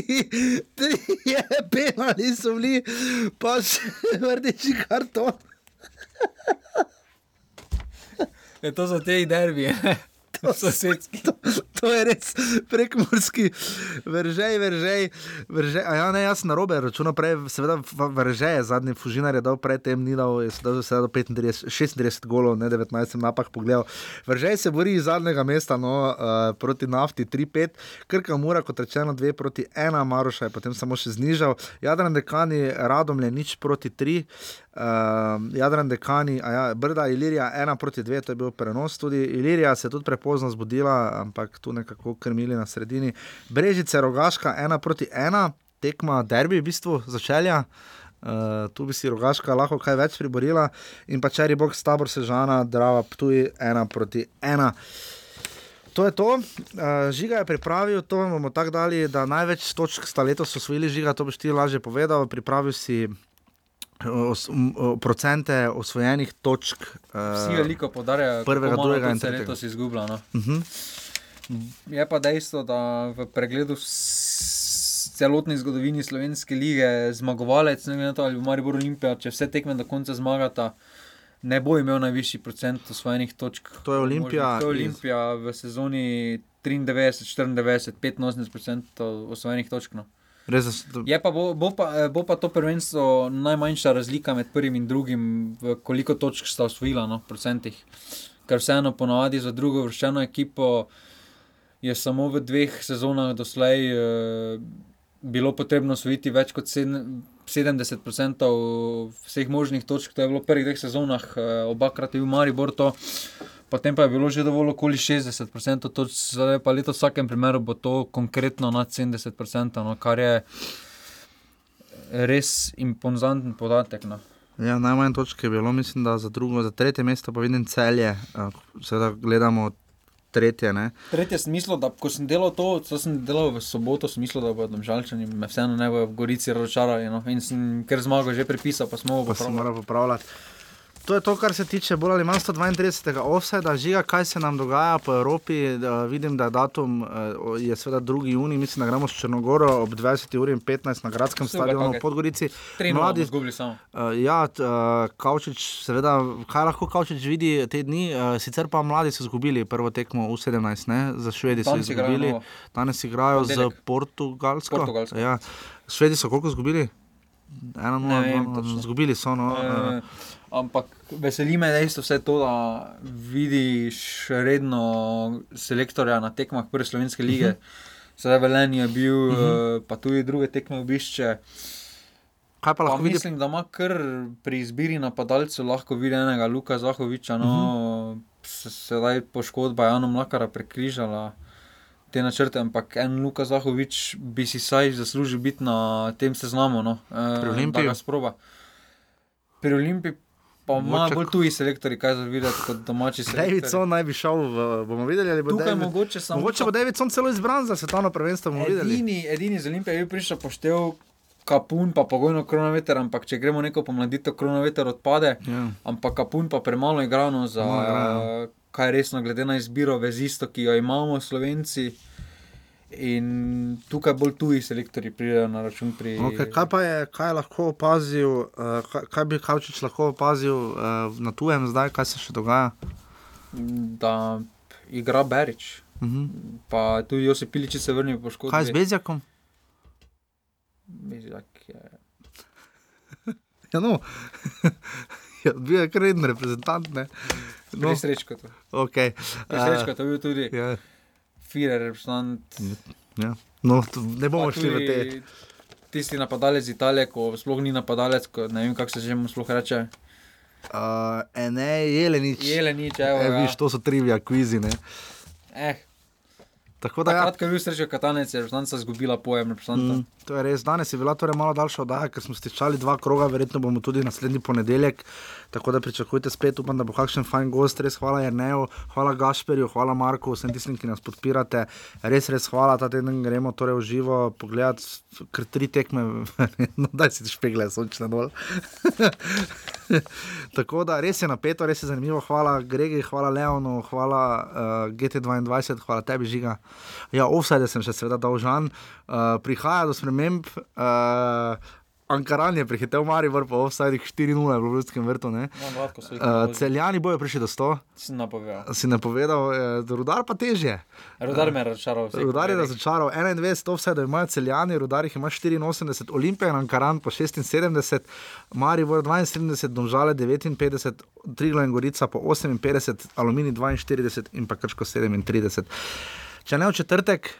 tri je penali so bili, pa še rdeči karton. Je to za te derbije. Sosedski. To, to je res prekmorski, veržej, veržej. veržej. A ja, ne, jaz na robe računam, seveda, v- veržej, zadnji fužinar je dal predtem, ni dal, je sedaj do 35, 36 golov, ne 19, sem napak pogledal. Veržej se bori iz zadnjega mesta, no, uh, proti nafti 3-5, krka mora, kot rečeno, 2 proti 1, Maroša je potem samo še znižal, Jadran dekani, Radom je nič proti 3. Uh, Jadran dekani, ja, Brda Ilirija 1 proti 2, to je bil prenos. Tudi Ilirija se je tudi prepozno zbudila, ampak tu nekako krmili na sredini. Brežice Rogaška 1 proti 1, tekma derbi v bistvu začelja. Uh, tu bi si Rogaška lahko kaj več priborila, in pa Čeri Box, tabor Sežana, Drava Ptuj 1 proti 1. To je to. Uh, žiga je pripravil, to vam bomo tako dali, da največ točk sta letos osvojili žiga, to boš ti lažje povedal. Pripravil si os, m, procente osvojenih točk. Uh, Vsi veliko podarjajo, prvega, drugega in tudi se tretjega. letos izgublja. No. Uh -huh. Je pa dejstvo, da v pregledu celotni zgodovini slovenske lige zmagovalec, ne glede na to, ali bo Maribor Olimpija, če vse tekme do konca zmagata, ne bo imel najvišji procent osvojenih točk. To je Olimpija To je iz- Olimpija v sezoni 93, 94, 85% osvojenih točk. No. Res, s- Je pa bo, bo, pa, eh, bo pa to prvenstvo najmanjša razlika med prvim in drugim, v koliko točk sta osvojila, no, procentih. Ker vseeno ponavadi za drugo vrščeno ekipo je samo v dveh sezonah doslej eh, bilo potrebno osvojiti več kot sedem- 70% vseh možnih točk, to je bilo v prvih dveh sezonah, eh, obakrat je bil Maribor to. Potem pa je bilo že dovolj okoli 60%, točk, zdaj pa letos v vsakem primeru bo to konkretno nad 70%, no, kar je res impozanten podatek. No. Ja, najmanj točk je bilo, mislim, da za drugo, za tretje mesto pa vidim celje. Uh, seveda gledamo tretje. Ne? Tretje sem mislil, da ko sem delal to, to sem delal v soboto, sem mislil, da bodo žalčani me vseeno ne bojo v Gorici razočarali. No. In sem ker zmago že prepisal, pa smo Pa se popravili. mora popravljati. To je to, kar se tiče bolj ali manj 132. offsajda, žiga, kaj se nam dogaja po Evropi. Da, vidim, da je datum eh, je seveda 2. juni, mislim, da gremo s Črnogoro ob 20. uri in 15 na gradskem stadionu v Podgorici. Izgubili samo. Uh, ja, uh, Kavčič, seveda, kaj lahko Kavčič vidi te dni, uh, sicer pa mladi so izgubili prvo tekmo v 17, ne? za Švedi so izgubili, danes igrajo z. Portugalsko. Portugalsko. Ja. Švedi so koliko izgubili? Eno, Ne nula, vem točno. izgubili so. No, uh, E, ampak veseli me dejstvo vse to, da vidiš redno selektorja na tekmah prve slovenske lige. Mhm. Sedaj Velen je bil, uh Mhm. -huh. pa tudi druge tekme obišče. Kaj pa lahko pa mislim, da ima kar pri izbiri napadalcev lahko vidi enega Luka Zahoviča. No, uh Mhm. -huh. Sedaj poškodba Jana Mlakara prekrižala te načrte, ampak en Luka Zahovič bi si saj zaslužil biti na tem seznamu. No, eh, Pri da Olimpiji? ga sproba. Pri Olimpiji pa Mogoče- bolj tuji selektori, kaj za videti kot domači selektori. Davidson naj bi šel, v, bomo videli, ali bo Tukaj David, mogoče samo mogoče bo Davidson celo izbran za svetovno prvenstvo. bomo videli. Edini, edini z Olimpije je prišel poštev. Kapun pa pogojno kronometer, ampak če gremo neko pomladitev, kronometer odpade. Ja. Ampak kapun pa premalo igrano za Malo igrajo. kaj resno, glede na izbiro vezisto, ki jo imamo Slovenci. In tukaj bolj tuji selektori pridejo na račun pri. Okay, kaj pa je, kaj je lahko opazil, uh, kaj, kaj bi Kavčič lahko opazil uh, na tujem zdaj, kaj se še dogaja? Da igra Berič. Uh -huh. Pa tudi Josip Pilič se vrne po škodi. Kaj z Bezjakom? Bezjak je. Ja, no. ja, bil je kar reden reprezentant. Ne? No. Srečko to. Okay. Srečko to je bil tudi. Ja. Firer reprezentant. Ja. No, ne bomo Pa šli v te. Tisti napadalec iz Italije, ko sploh ni napadalec, ko ne vem, kako se že mu sploh reče. Uh, ne, Jelenič. Jelenič, evo, e, ja. viš, to so trivia kvizi. Ne? Eh. Tako da ja. Takrat, ko je bil srečo katanec, je reprezentanca izgubila pojem reprezentanta. Mm, to je res. Danes je bila torej malo daljša oddaja, ker smo stičali dva kroga, verjetno bomo tudi naslednji ponedeljek. Tako da pričakujte spet, upam, da bo kakšen fajn gost. Res hvala Jrneju, hvala Gašperju, hvala Marku, vsem tistim, ki nas podpirate. Res, res hvala, ta teden gremo torej v živo pogledati, ker tri tekme, no daj si špegle, sončne dol. Tako da res je napeto, res je zanimivo. Hvala Gregi, hvala Leonu, hvala uh, GT22, hvala tebi, Žiga. Ja, offside sem še seveda dolžan. Uh, prihaja do sprememb. Uh, Ankaran je prehitel Maribor po offsidih 4-0 v Ljubljanskem vrtu. No, Uh, celjani bojo prišli do 100. Si napovedal. Si napovedal, eh, rudar pa težje. Rudar me je razočaral. Rudar je razočaral 21, offside imajo celjani, rudar jih ima 84, Olimpija in Ankaran pa 76, Maribor 72, Domžale 59, Triglo in Gorica pa 58, Alumini 42 in pa Krško 37. Če ne v četrtek,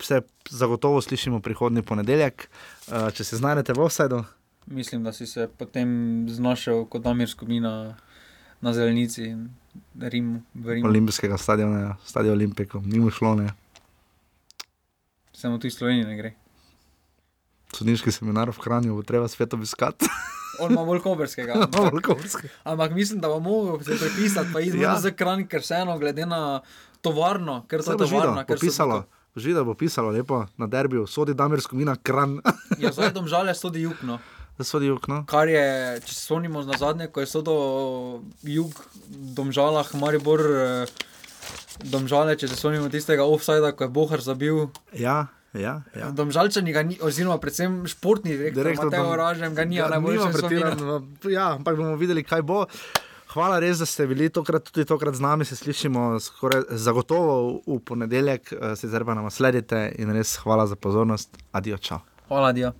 se zagotovo slišimo prihodnji ponedeljek, Eh, če se znajdete v offsajdu. Mislim, da si se potem znašel kot Damir Skupina na zelenici Rim, v Rimu. Olimpijskega stadiona, stadion Olimpiko, ni mu šlo, ne. Samo tu iz Slovenije ne gre. Sodniški seminar v Kranju bo treba spet obiskati. On ima bolj koberskega. Koberskega. Ampak mislim, da bo mogel se prepisati, pa izmed ja. za kran, ker vseeno glede na tovarno, ker to je tovarna, bo ker so pisalo. Žido bo pisalo lepo na derbiju, sodi Damir Skomina, kran. Ja, zdaj domžale so di jug. No. Da sodi jug, no. Kar je, če se spomnimo na zadnje, ko je sodo jug, domžalah, Maribor, eh, domžale, če se spomnimo tistega offsajda, ko je Bohar zabil. Ja. Ja, ja. Domžalčani ni, oziroma predvsem športni direktor, direktor Mateo Dom- Ražem ga ni, Ja, a najbolj nima še spomina. pretirano, Ja, ampak bomo videli, kaj bo. Hvala res, da ste bili tokrat, tudi tokrat z nami, se slišimo skoraj zagotovo v, ponedeljek, eh, sicer pa nam sledite in res hvala za pozornost. Adijo, čau. Hvala. Ja,